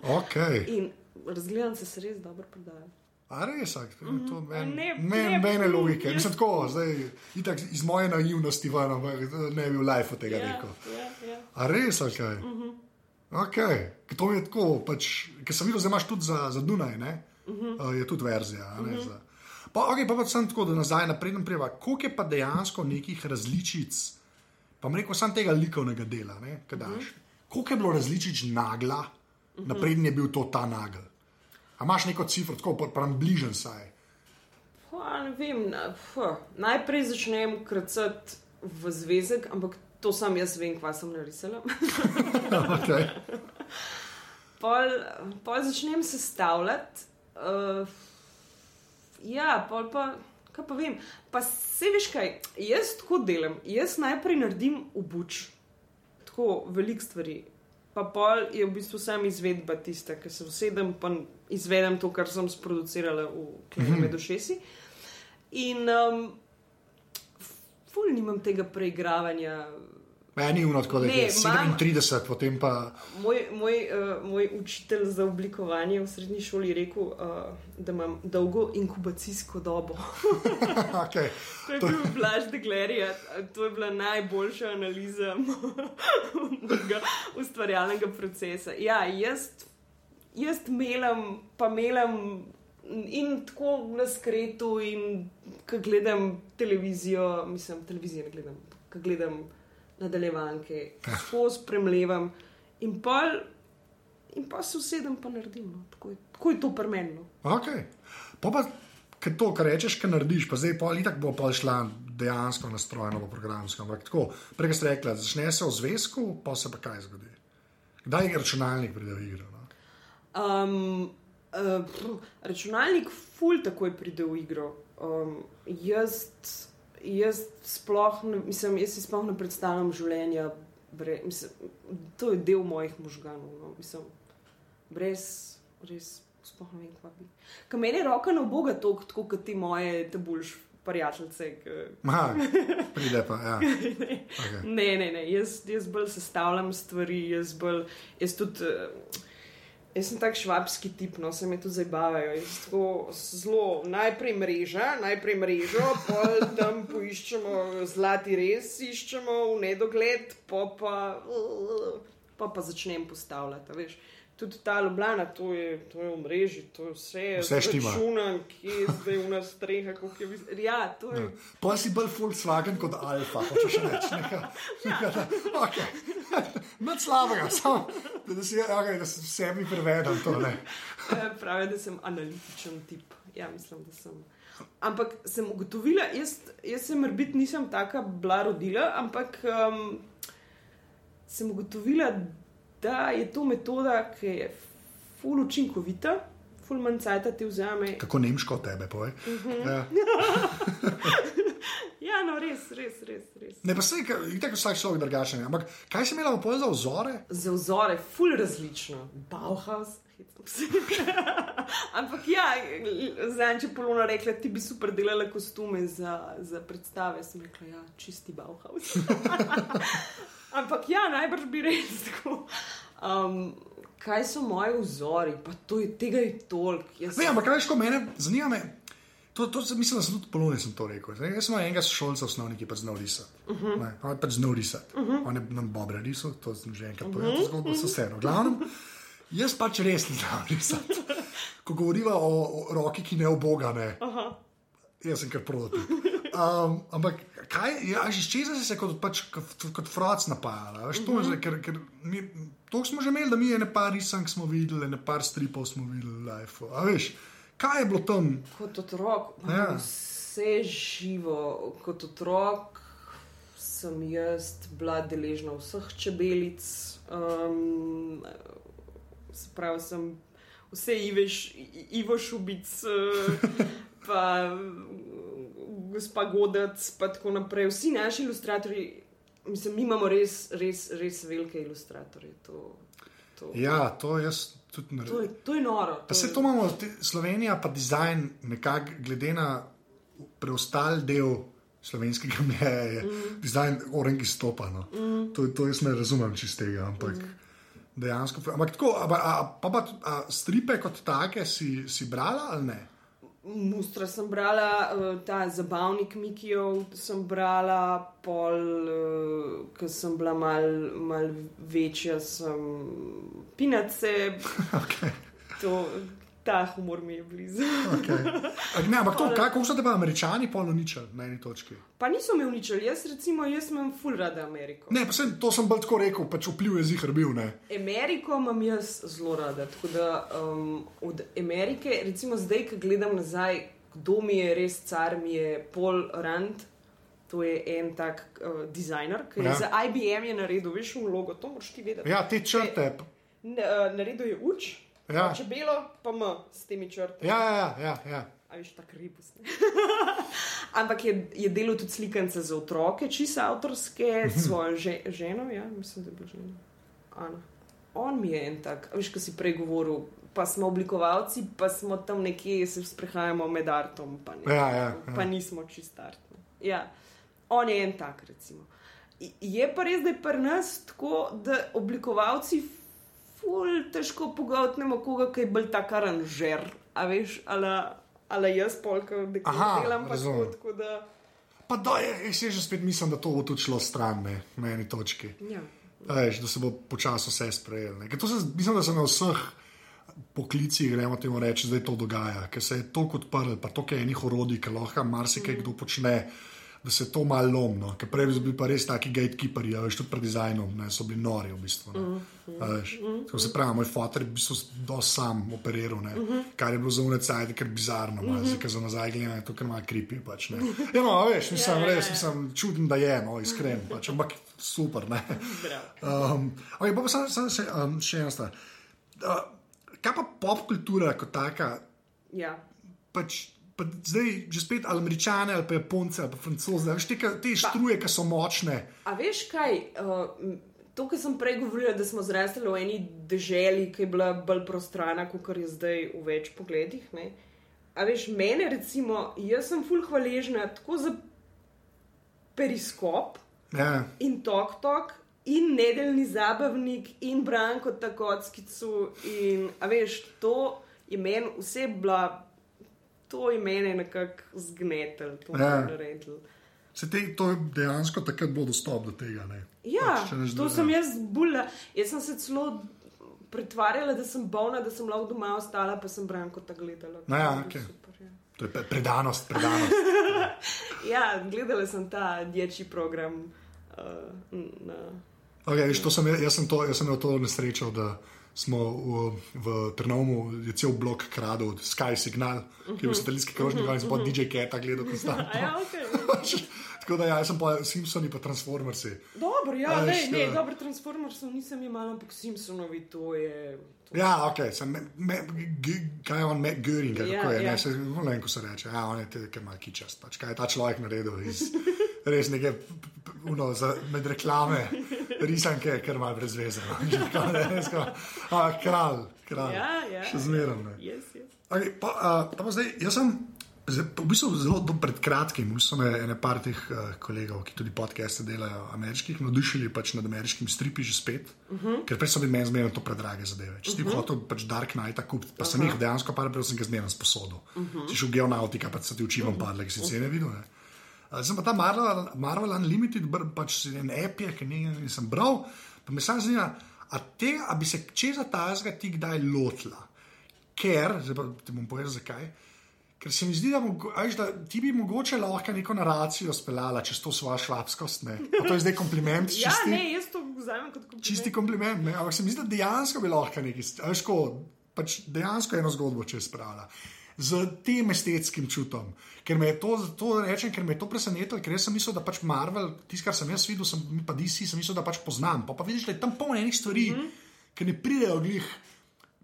Okay. In razgledance se res dobro prodajajo. A res, a, to meni Ne, men, ne, mene jaz- logike. Mislim, tako, zdaj, itak, iz moje naivnosti ven, ampak ne bi v life tega Ja, rekel. ja, ja. A res, ali kaj? Uh -huh. okay. Ker To je tako, pač, ker sem videl, da imaš tudi za, za Dunaj, ne? Uh -huh. uh, je tudi verzija. Ne, uh -huh. za, pa, okay, pa, pa sem tako, da nazaj napredem prijeva, koliko je pa dejansko nekih različic, pa mi rekel, sam tega likovnega dela, ne, kaj daš. Uh -huh. Koliko je bilo različic nagla, uh -huh. napreden je bil to ta nagel. A imaš neko cifro, tako pravim, bližen saj. Pa, ne vem, na, fuh, najprej začnem krcati v zvezek, ampak to sam jaz vem, kva sem narisala. okay. pol, pol začnem sestavljati. Uh, ja, pol pa, kaj pa vem. Pa se veš kaj, jaz tako delam. Jaz najprej naredim obuč, tako velik stvari. Pa pol je v bistvu sam izvedba tista, ki se usedem in izvedem to, kar sem sproducirala v Klinu med ušesi. In um, ful nimam tega preigravanja. Meni je uno tako, da je Ne, 37, potem pa. Moj, moj, uh, moj učitelj za oblikovanje v srednji šoli je rekel, uh, da imam dolgo inkubacijsko dobo. Okay. To je bil Blaž de Glerija, to je bila najboljša analiza mojega ustvarjalnega procesa. Ja, jaz, jaz melam, pa melam in tako na skretu, in ko gledam televizijo, mislim, televizijo ne gledam, ko gledam nadaljevanke, tako spremljevam in pa. In pa se usedem, pa naredim. No. Tako, je, tako je to premenno. Okay. Pa pa, kaj to, kar rečeš, kaj narediš, pa zdaj pa itak bo pa šla dejansko nastrojeno, bo programsko. Ampak tako, prej ste rekli, začne se v zvezku, pa se pa kaj zgodi. Kdaj je računalnik pride v igro? No? Um, uh, računalnik ful takoj pride v igro. Um, jaz, jaz sploh ne, mislim, jaz si sploh ne predstavljam življenja. Bre, mislim, to je del mojih možganov. No, mislim, brez, res, sploh ne vem, kva bi. Kaj meni je roka na boga toliko, tako kot ti moje, te boljš prijateljice. Aha, pride pa. Ja. Okay. Ne, ne, ne, jaz, jaz bolj sestavljam stvari, jaz bolj, jaz tudi. eh, Jaz sem tak švabski tip, no se mi tu zabavajo. Jaz tako zelo, najprej mreža, najprej mrežo, pol tam poiščemo zlati res, iščemo v nedogled, pa pa, pa, pa začnem postavljati. Veš. Tudi ta Ljubljana, to je, to je v mreži, to je vse. Vse štima. Računam, kje je zdaj v nas streha, kako je. vis- Ja, to je. Pa si bolj Volkswagen kot Alfa, hočeš reči. Nekaj, nekaj, okay. Nič slabega, samo da, si, okay, da se sebi. Ne. Eh, Pravi, da sem analitičen tip. Ja, mislim, da sem. Ampak sem ugotovila, jaz, jaz sem morbit nisem taka bila rodila, ampak um, sem ugotovila, da je to metoda, ki je ful učinkovita, ful manj cajta ti vzame. Kako nemško tebe, povej. Ja. Ja, no, res, res, res. res. Ne, pa se je tako vsak človek drugačen. Ampak kaj si imela za vzore? Za vzore, ful različno, Bauhaus. Ampak ja, zdaj, če polona rekla, ti bi super delala kostume za, za predstave, sem rekla, ja, čisti Bauhaus. Ampak ja, najbrž bi res tako. Um, kaj so moji vzori, pa to je, tega je toliko. Jaz Ne, ampak kaj veš, ko mene zanima. Me, to, to, se- mislim, da sem tudi polone sem to rekel. Zdaj, jaz sem enega šolca osnovni, ki pač znal risati. Uh -huh. ne, on pač znal risati. Uh -huh. On je nam Bobre risal, to sem že enkrat povedal, to zgodbo so vseeno. V Glavnem, jaz pač res ne znam risati. Ko govoriva o, o roki, ki ne obogane. Jaz sem kar proti. Um, ampak kaj, ja, iz česa si se kot, pač, kot, kot frac napajala? Veš, to, uh -huh. ker, ker mi, to smo že imeli, da mi je ne par risank smo videli, ne par stripov smo videli v life. A veš, kaj je bilo tam? kot otrok, Ja. vse živo, kot otrok sem jaz bila deležna vseh čebelic, um, se pravi, sem vse Iveš, I- Ivo Šubic, eh, pa gospa Godec, pa tako naprej. Vsi naši ilustratorji, mislim, mi imamo res, res, res velike ilustratorje. To, to, Ja, to jaz tudi ne to, razumem. je, to je noro. To se je- to imamo, Slovenija pa dizajn, nekako glede na preostali del slovenskega mnenja, je mm. dizajn orengi stopano. Mm. To, to jaz ne razumem čistega, ampak. Mm. Dejansko, ampak tako, a, a, pa, pa a, stripe kot take si, si brala ali ne? Mustra sem brala, eh, ta zabavnik Mikijev sem brala, pol, eh, ko sem bila mal, mal večja, sem pinace, Okay. to, ta humor mi je blizu. Okay. Ne, ampak to, kako so te pa američani poloničali na eni točki? Pa niso me uničili, jaz recimo, jaz imam full rada Ameriko. Ne, pa sem, to sem bolj tako rekel, pač vpliv je zihar bil. Ne. Ameriko imam jaz zelo rada. Tako da um, od Amerike, recimo zdaj, ko gledam nazaj, kdo mi je res car, mi je Paul Rand. To je en tak uh, dizajner, ki je Ja. ja. za IBM je naredil, veš, vlogo, to moraš ti vedeti. Ja, te črte. N, uh, naredil je uč, Ja. čebelo, pa m s temi črtami. Ja, ja, ja. ja. A veš, tako ribus. ne. Ampak je, je delal tudi slikance za otroke, čisto avtorske, s svojo že, ženo, ja, mislim, da je bila žena. Ana. On mi je en tak, a veš, ko si prej govoril, pa smo oblikovalci, pa smo tam nekje, se sprehajamo med artom, pa, ne, Ja, ja, ja. pa nismo čist artni. Ja. On je en tak, recimo. Je pa res, da je pri nas tako, da oblikovalci ful težko pogotnemo koga, ki je bolj tak aranžer, a veš, ali, ali jaz polka, da Aha, delam pa tako, razumem. tako da. Pa da, jaz že spet mislim, da to bo tudi šlo stran, ne, na eni točki. Ja. Veš, da se bo počasi vse sprejelo. to mislim, da se na vseh poklicih, gremo temu reči, zdaj to dogaja, ker se je toliko odprl, pa toliko je enih orodij, ki lahko marsikaj kdo počne. Da se to malo lomno, ker prej so bili pa res taki gatekeeperji, a veš, tudi pred dizajnom, ne, so bili nori v bistvu. ne. A veš. Tako se pravi, moj fotor je v bistvu dosti sam operiral, ne, kar je bilo za unecajt, ker bizarno, malo, zdaj, ker za nazaj gledam, to kar malo kripi. Pač, ne. ja, no, a veš, mislim, Ja, ja, res, ja. mislim, čuden, da je, no, iskren, pač, ampak super, ne. Um, okay, pa pa samo, samo še, um, še ena stvar. Uh, kaj pa pop kultura kot taka? Ja. Pač, pa zdaj, že spet ali američane, ali pa japonce, ali pa francoze, veš, te, te štruje, ki so močne. A veš kaj? Uh, to, kar sem prej govorila, da smo zrasli v eni deželi, ki je bila bolj prostrana, kot je zdaj v več pogledih. Ne? A veš, mene recimo, jaz sem full hvaležna tako za periskop Ja, in tok tok. In nedeljni zabavnik, in Branko Takockicu. In, a veš, to je meni vse bila, to je meni nekako zgnetel, to Ja. je naredil. se te, to je dejansko takrat bo dostop do tega. Ne? Ja, Pač, ne to zdaj- sem jaz bula. Jaz sem se celo pretvarjala, da sem bolna, da sem lahko doma ostala, pa sem Branko tako gledala. No ja, je okej. super, ja. To je pre- predanost, predanost. ja, gledala sem ta dječji program. Uh, na, Okay, viš, sem, jaz, sem to, jaz sem imel to nesrečo, da smo v, v Trnovmu, je cel blok kradel, Sky Signal, ki je bil satelitski krožnik, in sem pa DJ Keta gledal konstantno. Ja, okay. Tako da ja, jaz sem pa Simpsoni pa Transformersi. Dobro, ja, A ne, ne, ja. dobro, Transformersov nisem imela, ampak Simpsonovi to je. To. Ja, ok, sem, me, me, g, kaj je on, Matt Göring, Ja, kako je, ja. ne, se, ne vem, ko se reče, ja, on je te mal kičast, pač, kaj je ta človek naredil iz res neke, uno, za, med reklame, risanke, ker ima brez veze. no. Že tako, ne, res tako, A, kralj, kralj, Ja, ja. še zmeraj. ne. Yes, yes. Okay, pa, uh, pa, zdaj, jaz sem v bistvu zelo do, pred kratkim, so me ene par teh uh, kolegov, ki tudi podcaste delajo, ameriških, navdušili pač nad ameriškimi stripi že spet, uh -huh. ker prej so bili meni zmerno to predrage zadeve. Če si uh -huh. hotel pač Dark Knight kupiti, pa uh -huh. sem jih dejansko par prej sem ga zmerno sposodil. Uh -huh. Si šel v geonautika, pa so ti oči vam padle, ki si cene videl. Ne? Uh, Sem pa ta Marvel, Marvel Unlimited, br- pač en app je, ki ni- nisem bral, pa me samo zanima, a, te, a bi se česa tazga ti kdaj lotila? Ker, zdaj pa ti bom povedal zakaj. Ker se mi zdi, da, mogo, a veš, da ti bi mogoče lahko neko naracijo speljala čez to svojo švabskost. ne. To je zdaj kompliment, Ja, čisti, ne, jaz to vzamem kot kompliment. čisti kompliment. Ne? Ampak se mi zdi, da dejansko bi lahko nekaj, a veš, ko, pač dejansko eno zgodbo čez spravila. Z tem estetskim čutom, ker me je to, to rečem, ker me je to presenetilo, ker sem mislil, da pač Marvel, tisto, kar sem jaz videl, sem, mi pa DC, sem mislil, da pač poznam. Pa, pa vidiš, da je tam polno enih stvari, mm -hmm. ki ne pridejo glih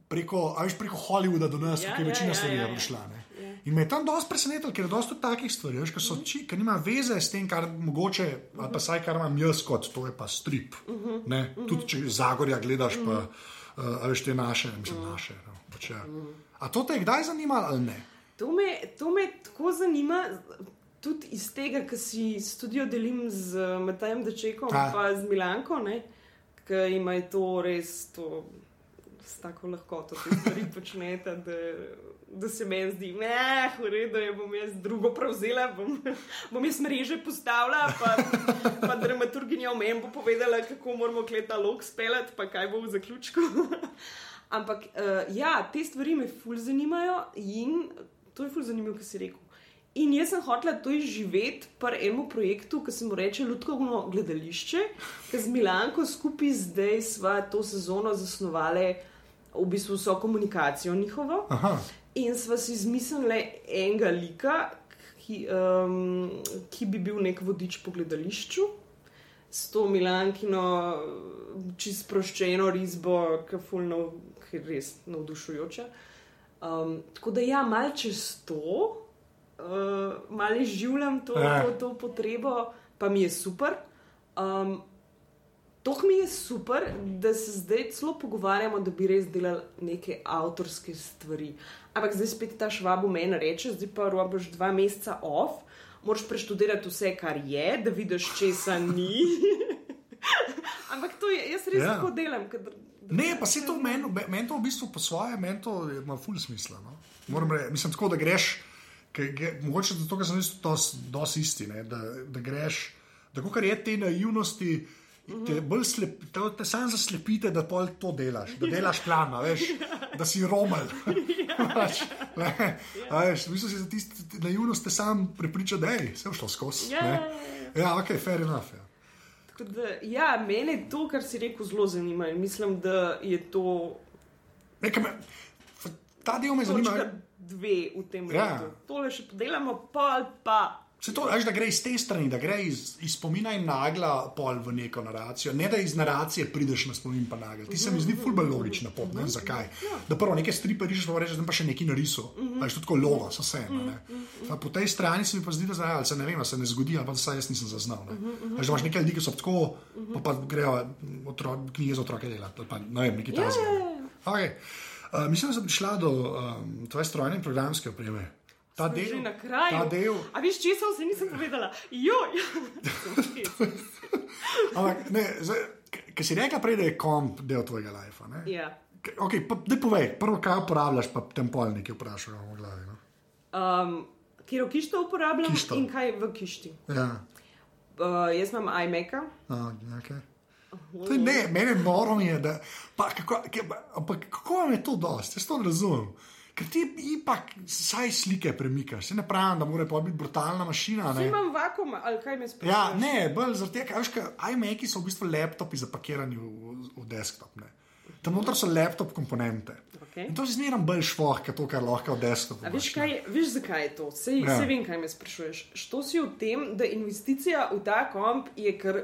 preko, a veš, preko Hollywooda do nas, Ja, ja, ki je ja, večina ja, stvari ja, ja, ja. prišla. Ne? In me je tam dosti presenetilo, ker je dosti takih stvari, veš, ki so či, ki nima veze s tem, kar mogoče, ali pa saj kar imam jaz kot, to je pa strip. Ne? Tudi če Zagorja gledaš, pa uh, a veš te naše, mislim, naše. No, ja. A to te je kdaj zanimalo ali ne? To me, to me tako zanima, tudi iz tega, ker si studio delim z eh, Matajem Dečekom in z Milanko, ki ima to res to, s tako lahkoto, te stvari počnete. Da, da se meni zdi, da je v redu, da bom jaz drugo prevzela, bom, bom jaz mreže postavila, pa, pa dramaturginja v meni bo povedala, kako moramo kleta lok speljati, pa kaj bo v zaključku. Ampak uh, ja, te stvari me ful zanimajo in to je ful zanimivo, kar si rekel. In jaz sem hotela to izživeti pri enem projektu, ki se mu reče Ljudkovno gledališče, ki z Milanko skupaj zdaj sva to sezono zasnovali v bistvu vso komunikacijo njihovo. Aha. In sva si izmislili enega lika, ki, um, ki bi bil nek vodič po gledališču. S to Milankino, čisto sproščeno risbo, ki je res navdušujoča. Um, tako da, ja, malo čez to, uh, malo življam to, Ja. to, to potrebo, pa mi je super. Um, To mi je super, da se zdaj celo pogovarjamo, da bi res delali neke avtorske stvari. Ampak zdaj spet ta švab v meni reče, zdaj pa robiš dva meseca off, moraš preštudirati vse, kar je, da vidiš, česa ni. Ampak to je, jaz res Ja. tako delam. Kad, Ne, pa se to meni, meni to v bistvu po svoje, meni to ima ful smisla. No? Moram reči, mislim tako, da greš, ke, ge, mogoče zato, ker sem jaz dosti isti, ne? da, da greš, da kar je te naivnosti. Te, bolj slep, te, te sam zaslepite, da pol to delaš, da delaš plan, a veš, da si romel. Pač, ne, a veš, v bistvu si za tiste naivnost te sam prepriča, da je vse šlo skozi. Ja, ja, ja. ja, ok, fair enough. Ja. Tako da, ja, mene to, kar si rekel, zelo zanima. in Mislim, da je to Nekaj me, ta del me zanima. dve v tem Ja. letu. Tole še podelamo, pol pa. Se to, veš, da gre iz te strani, da gre iz, iz spomina in nagla pol v neko naracijo, ne da iz naracije prideš na spomin pa nagel. Ti se mi zdi ful bolj logična pot, ne vem zakaj. Da prvo nekaj stripe rišeš, pa rečeš, da pa še nekaj narisal. Veš, to tako logo, so vse. Po tej strani se mi pa zdi, da zdaj, ali se ne vem, ali se ne zgodi, ali pa da saj jaz nisem zaznal. ne. Veš, da imaš nekaj ljudi, ki so tako, pa, pa grejo otro, knjige za otroke delati, ali pa ne vem, nekaj Ja, takega. ja, ja. Okay. Uh, mislim, da sem prišla do um, tvoje strojne in programske opreme. Ta Smo že del, na kraju. ta del, A veš, česa vse nisem povedala? Joj! Ampak, ne, ki si rekla prej, da je komp del tvojega lajfa. ne? ja. Okay, pa, da povej, prvo, kaj uporabljaš, pa tem pol nekaj vprašajo v glavi. No? um, Kjer kišto uporabljam Kišto. in kaj v kišti. Ja, Uh, jaz imam iMac-a. a, okay. To je ne, noro mi je, da. Pa, kako, ampak kako vam je to dosti, jaz to razumem. Ker ti ipak saj slike premikaš, se ne pravim, da mora pa biti brutalna mašina. Ne? imam vakum, ali kaj me sprašuje? Ja, ne, bolj zaradi tega, kaj iMac-i so v bistvu laptopi zapakirani v, v desktop. Ne? Tam noter so laptop komponente. Okay. In to je zmeraj bolj švoh, kot to, kar lahko v desktopu. Veš, kaj, veš, zakaj je to? Sej, Ja. sej vem, kaj me sprašuješ. Što si v tem, da investicija v ta komp je kar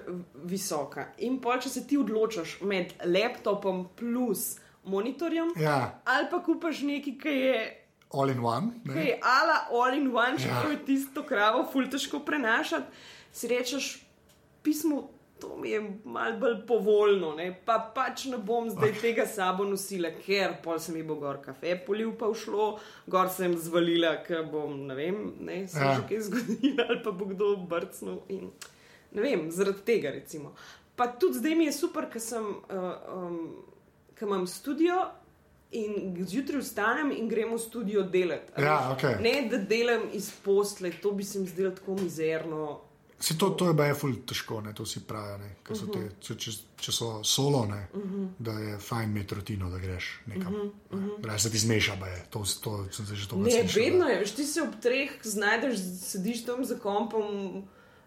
visoka. In pol, če se ti odločaš med laptopom plus monitorjem, Ja, ali pa kupaš nekaj, ki je, all in one. Ne? je ala all in one, Ja. čeprav je tisto kravo ful težko prenašati, si rečeš, pismo. To mi je malo bolj povoljno, ne? pa pač ne bom zdaj tega sabo nosila, ker pol se mi bo gor kafe polil, pa všlo, gor sem zvalila, ker bom, ne vem, ne, se Ja. ja. že kaj zgodilo, ali pa bo kdo brcnil. In, ne vem, zaradi tega recimo. Pa tudi zdaj mi je super, ker sem, uh, um, ker imam studio. In zjutraj vstanem in gremo v studio delati. Ja, okej. Ne, da delam iz posle, to bi se mi zdelo tako mizerno. Se to, to je baje ful težko, ne? to si pravi. Ne? Ker so te, če, če, če so solo, ne? da je fajn imeti rutino, da greš nekam. Da se ti zmeša, baje. To, to sem se že to Ne, vedno je, ti se ob treh znajdeš, sediš tam za kompom,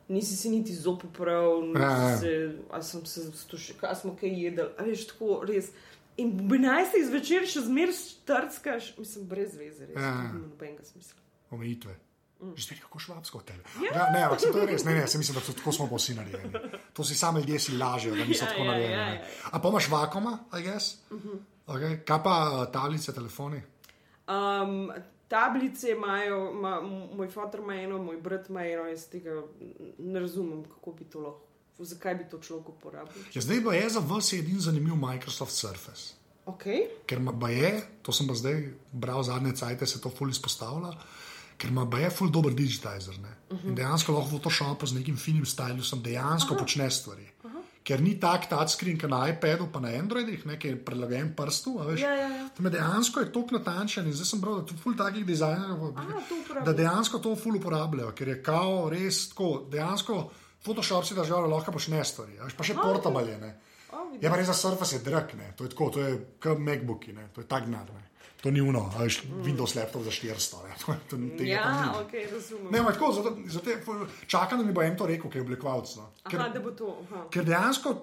nisi si niti zop prav, Ja, ja. nisi se, a sem se stušil, kaj smo kaj jedli, a veš, tako res. In ob 11. zvečer še zmeraj štrckaš, mislim, brez veze, res, Ja. ja. nobenega smisla. Omejitve. Že spet kako švabsko od tebe. Ja, ne, ampak se to je res, ne, ne, se mislim, da so tako smo pa vsi narejeni. To si sami ljudje si lažejo, da niso Ja, tako ja, narejeni. ja, ne. ja. A pa imaš vakoma, I guess? Okay. Kaj pa eh, tablice, telefoni? Um, tablice imajo, ma, moj fotor ima eno, moj brat ima eno, jaz tega ne razumem, kako bi to lahko, zakaj bi to človek uporabil. Ja, zdaj pa je za vas edin zanimiv Microsoft Surface. Okay. Ker ima baje, to sem pa zdaj bral zadnje cajte, se to ful izpostavlja. Ker ima baje ful dober digitizer. Uh -huh. In dejansko lahko v Photoshopu z nekim finim stylusom dejansko Aha. počne stvari. Uh -huh. Ker ni tak touchscreen, kot na iPadu, pa na Androidih, ne, ki je prilagojen prstu. a veš. Ja, ja, ja. Tam je dejansko je toliko natančen in zdaj sem bral, da tu ful takih dizajnerjev, da dejansko to ful uporabljajo, ker je kao res tako, dejansko Photoshop si držal, lahko počne stvari, a veš, pa še portable je. Ne. O, vidim. Je pa res za Surface drag, ne. to je tako, to je kot MacBooki, ne. to je tak gnar. To ni uno, veš, Windows laptop za 400. Ne, to, to, tega Ja, ok, razumem. Ne, tako, zato, zato, čakam, da mi bo en to rekel, ki je oblikovalec. No. Ker, Aha, da bo to. Aha. ker dejansko,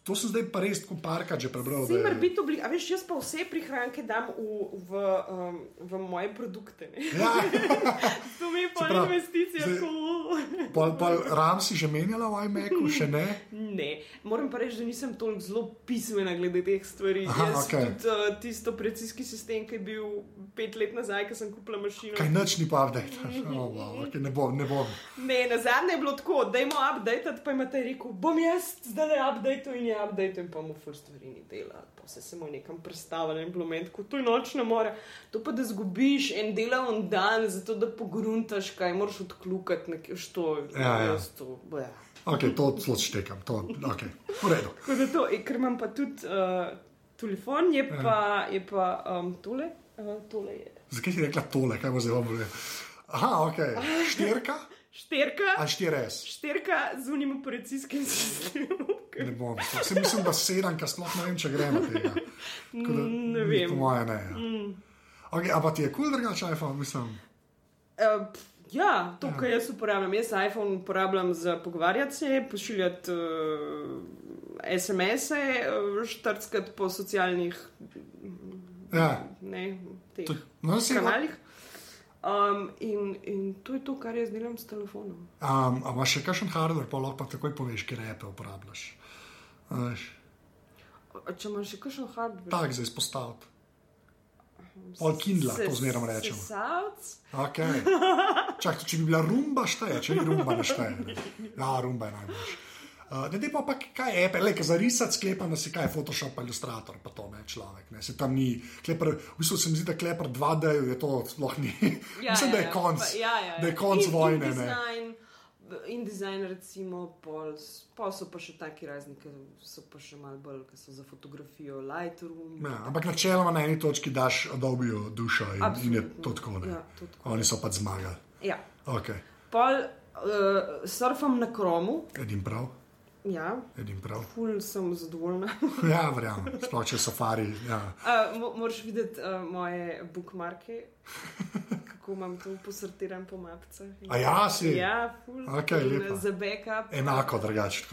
to sem zdaj pa res tako parkrat že prebral. da je- biti oblik, a veš, jaz pa vse prihranke dam v, v, um, v moje produkte. Ne? Ja, To mi je pa pravi, investicija. zdaj- Zdaj... pol, pol RAM si že menjala v iMacu, še ne. Ne, moram pa reči, da nisem toliko zelo pismena glede teh stvari. Aha, Jaz okej. Tudi uh, tisto operacijski sistem, ki je bil pet let nazaj, ko sem kupila mašino. Kaj noč ni pa update. Oh, wow, okay, ne bom, ne bom. Ne, na zadnje je bilo tako, da imamo update, pa imate rekel, bom jaz zdaj le update in je update in pa mu fur stvari ni dela. Pa se samo nekam predstavlja in bilo meni tako, to je nočna mora. To pa da zgubiš en delovni dan, zato da pogruntaš, kaj moraš odklukati, nekaj što. Ja, ja. to, bleh. Okay, to zelo štekam, to okay. v redu. Tako da to, eh, ker imam pa tudi uh, telefon, je Ja. pa, je pa um, tole. Uh, tole je. Zakaj si rekla tole, kaj bo vam rekel? Aha, ok, štirka Šterka, ali štires. šterka z unim operacijskim sistemom. Ne bom, vse mislim, da sedem, ker sploh ne vem, če gre na tega. Tako Da, Ne vem. Po moje ne. Ja. Mm. Okay, Ampak ti je kul, cool, drugače iPhone, mislim. Uh, ja, to, kar jaz uporabljam, jaz iPhone uporabljam za pogovarjati se, pošiljati uh, SMS-e, uh, štrckati po socialnih Ja. ne, teh no, kanalih. Um, in, in to je to, kar jaz delam s telefonom. Um, a imaš še kakšen hardware, pa lahko pa takoj poveš, kje repe uporabljaš. A Če imaš še kakšen hardware, tak za izpostaviti. Pol Kindla, to zmeram rečemo. Sesalc, Okay. Čak, če bi bila rumba, šteje, če ni rumba, ne šteje. Ja, rumba je najboljša. Uh, ne, pa, pa kaj je, le, za risati sklepam, da si kaj, Photoshop Illustrator, pa to ne človek. Ne, se tam ni, klepr, v bistvu se mi zdi, da klepr 2D je to sploh ni. Ja, Mislim, da ja, je ja, konc, pa- ja, ja, ja. da je konc in, vojne. In design, in design, recimo, pol, pol so pa še taki razni, ki so pa še malo bolj, ki so za fotografijo, Lightroom. Ja, ampak načeloma na eni točki daš Adobeju dušo in, in je Absolutno. to tako. Ne. Ja, to tako. Oni so pač zmagali. Ja. Okay. Pol uh, surfam na kromu, Edim prav, ja, edim prav. ful sem zadovoljna. Ja, verjamem, sploh če safari. Ja. Uh, mo moraš videti uh, moje bookmarke, kako imam to posortiran po mapicah. A ja, si? Ja, ful. In, lepa. eh, Za backup. Enako drugače.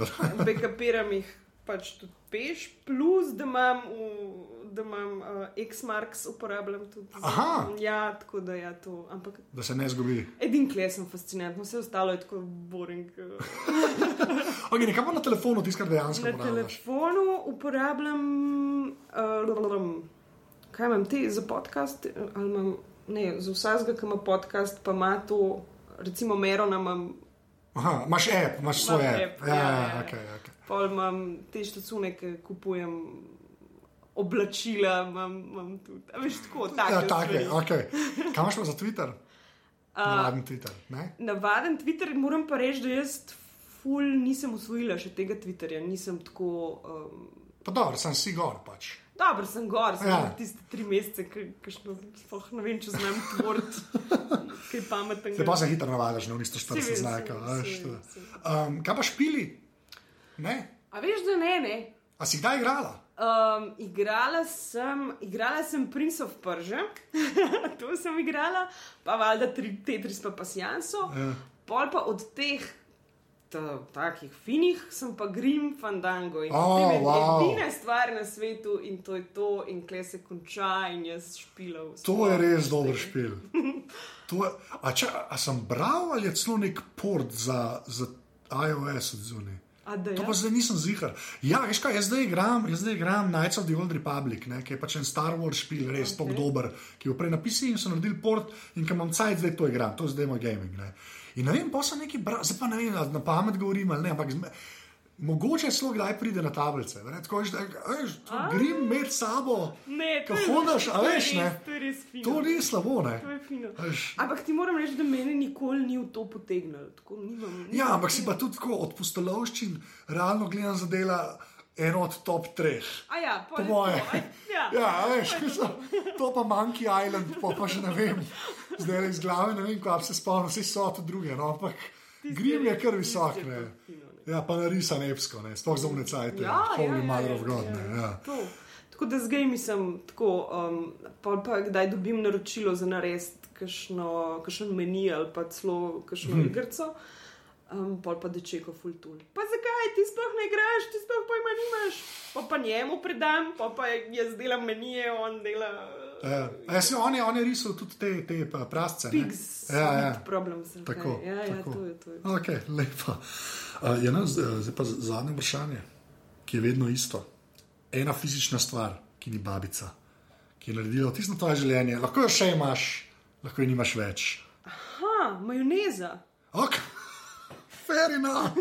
Backupiram jih pač tudi peš, plus da imam, v, da imam uh, X-Marks uporabljam tudi. za- Aha. Ja, tako da ja, to. Ampak Da se ne zgubi. edin kle sem fascinantno, vse ostalo je tako boring. Okay, nekaj pa na telefonu, tisto, kar dejansko Na uporabljaš. telefonu uporabljam, uh, kaj imam ti za podcast, eh, ali imam, ne, za vsakega, ki ima podcast, pa ima to, recimo Merona imam, Aha, imaš app, imaš svoj Imam app. app, Ja, ja, ja, ja. okay, okay. pol imam te štacune, ki kupujem. Oblačila imam, imam tudi, a veš, tako, tako. Ja, take, okay. Kaj imaš pa za Twitter? Navaden Twitter. Ne? Navaden Twitter, moram pa reči, da jaz ful nisem usvojila še tega Twitterja, nisem tako. Um, Pa dobro, sem si gor pač. Dobro, sem gor, sem Ja. tiste tri mesece, ki sploh ne vem, če znam tvoriti kaj pametnega. Se pa se hitro navadiš na isto 40 vem, znakov. saj, veš, saj, to. saj. Um, kaj pa špili? Ne? A veš, da ne, ne. A si kdaj igrala? Um, igrala, sem, igrala sem Prince of Persia, to sem igrala, pa valjda tri, Tetris pa Pasjanso. Ja. Pol pa od teh ta, takih finih sem pa Grim Fandango. In O, potem je wow. edina stvar na svetu in to je to, in kle se konča in jaz špilal. To je res dober špil. To Je, a, če, a sem bral ali je celo nek port za, za iOS od zunaj? To ja? pa zdaj nisem zihar. Ja, veš kaj, jaz zdaj igram, jaz zdaj igram Knights of the Old Republic, ne, ki je pač en Star Wars špil, res okay. Ok. dober, ki je prej napisal in so naredili port in ki imam cajt, zdaj to igram, to je zdaj moj gaming. Ne. In ne vem, pa sem neki zdaj pa ne vem, na pamet govorim ali ne, ampak zme, mogoče celo kdaj pride na tablice. ne, Tako da to grim med sabo, Ne, ko to je- hodaš, a to veš, res- ne. To res fino. To ni slabo, ne. To. Ampak ti moram reči, da meni nikoli ni v to potegnilo. Ja, ampak si pa tudi tako od pustolovščin, realno gledam zadela eno od top treh. A ja, Po moje. to, Ja. Ja, a veš, mislim, to pa Monkey Island, pa, pa še ne vem, zdaj iz glave ne vem, kaj se spomnim, vse so tudi druge, no, ampak Grim je kar visok, ne. Ja, pa narisan epsko, ne, sploh za unecajte, Ja, Holy ja, Mother ja, of God, ja, ne, ja. ja. To, Tako da zdaj mislim, tako, um, pa, pa kdaj dobim naročilo za narediti kakšno meni ali pa celo kakšno hmm. igrico. Um, pol pa dečeko full tool. Pa zakaj ti sploh ne igraš, ti sploh pojma nimaš? Pa pa njemu predam, pa pa jaz delam menije, on dela. Ja, ja se oni, oni riso tudi te, te prasce. Pigs, ja, ja. problem sem. Tako, ja, ja, tako. to je to. Je. Ok, lepo. Uh, je nas, zdaj pa zadnje vprašanje, ki je vedno isto. Ena fizična stvar, ki ni babica, ki je naredila tisto tvoje življenje, lahko jo še imaš, lahko jo nimaš več. Aha, majoneza. Ok. Fair enough.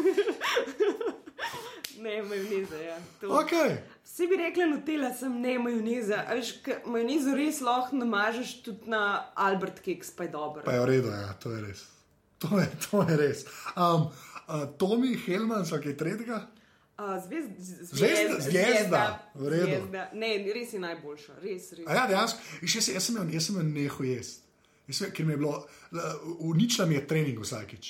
ne, majoneza. Ja. Okay. Vsi bi rekli, nutela sem ne majoneza. Majonezo res lahko namažeš tudi na Albert Keks, pa je dobro. Pa je v redu, ja, to je res. To je, to je res. Um, uh, Tomi Helman, so kaj tretjega? Uh, zvezd, zvezda, zvezda, zvezda. Ne, res je najboljša, res. res. Ja, dejansko. Jaz sem jo nehal jesti. Ker mi je bilo, uničila mi je trening vsakič.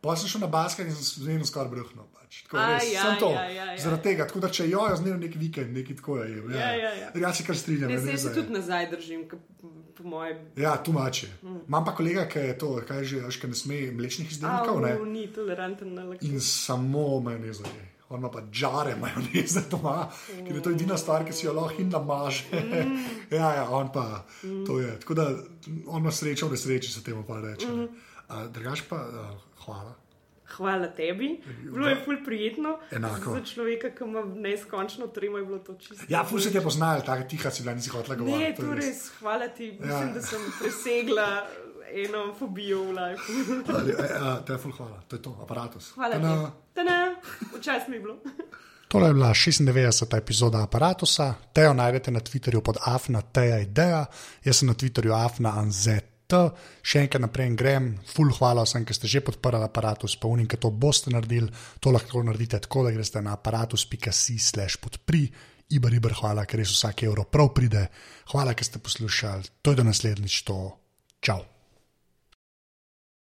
Pa sem šel na basket in sem se vedno skoraj bruhnil. Pač. Ja, sem to. Ja, ja, ja. Zaradi tega, tako da če jo jaz dnevno nek vikend, neki tako je. Ja, ja, ja, ja. ja se kar strinjam. Ne, se, se tudi nazaj držim, po mojem. Ja, tumače. Mm. Imam pa kolega, ki je to, kaj že, kaj ne sme mlečnih izdelkov. Ne, ni toleranten na lakto. In samo meni zaje on ima pa žare majoneze doma, mm. ker je to edina stvar, ki si jo lahko in namaže. Mm. ja, ja, on pa mm. to je. Tako da on ima srečo v nesreči, se temu pa reče. Mm. Drugač pa, uh, hvala. Hvala tebi. Bilo je ful prijetno. Enako. Za človeka, ki ima neskončno tremo, je bilo to čisto. Ja, ful se te poznali, tako tiha si bila, nisi hotela govoriti. Ne, to res, hvala ti. Ja. Mislim, da sem presegla eno fobijo v life. Te je ful hvala, to je to, aparatus. Hvala ti. Tana, včasih mi je bilo. Tole je bila 96. epizoda aparata. Tejo najdete na Twitterju pod Afna, teja ideja, jaz sem na Twitterju Afna Anzet. Še enkrat naprej grem, full hvala vsem, ki ste že podprli aparatus, pa unim, ki to boste naredili. To lahko naredite tako, da greste na aparatus.si/slash podpri. Ibar, ibar, hvala, ker res vsak evro prav pride. Hvala, ker ste poslušali. To je do naslednjič, to. Čau.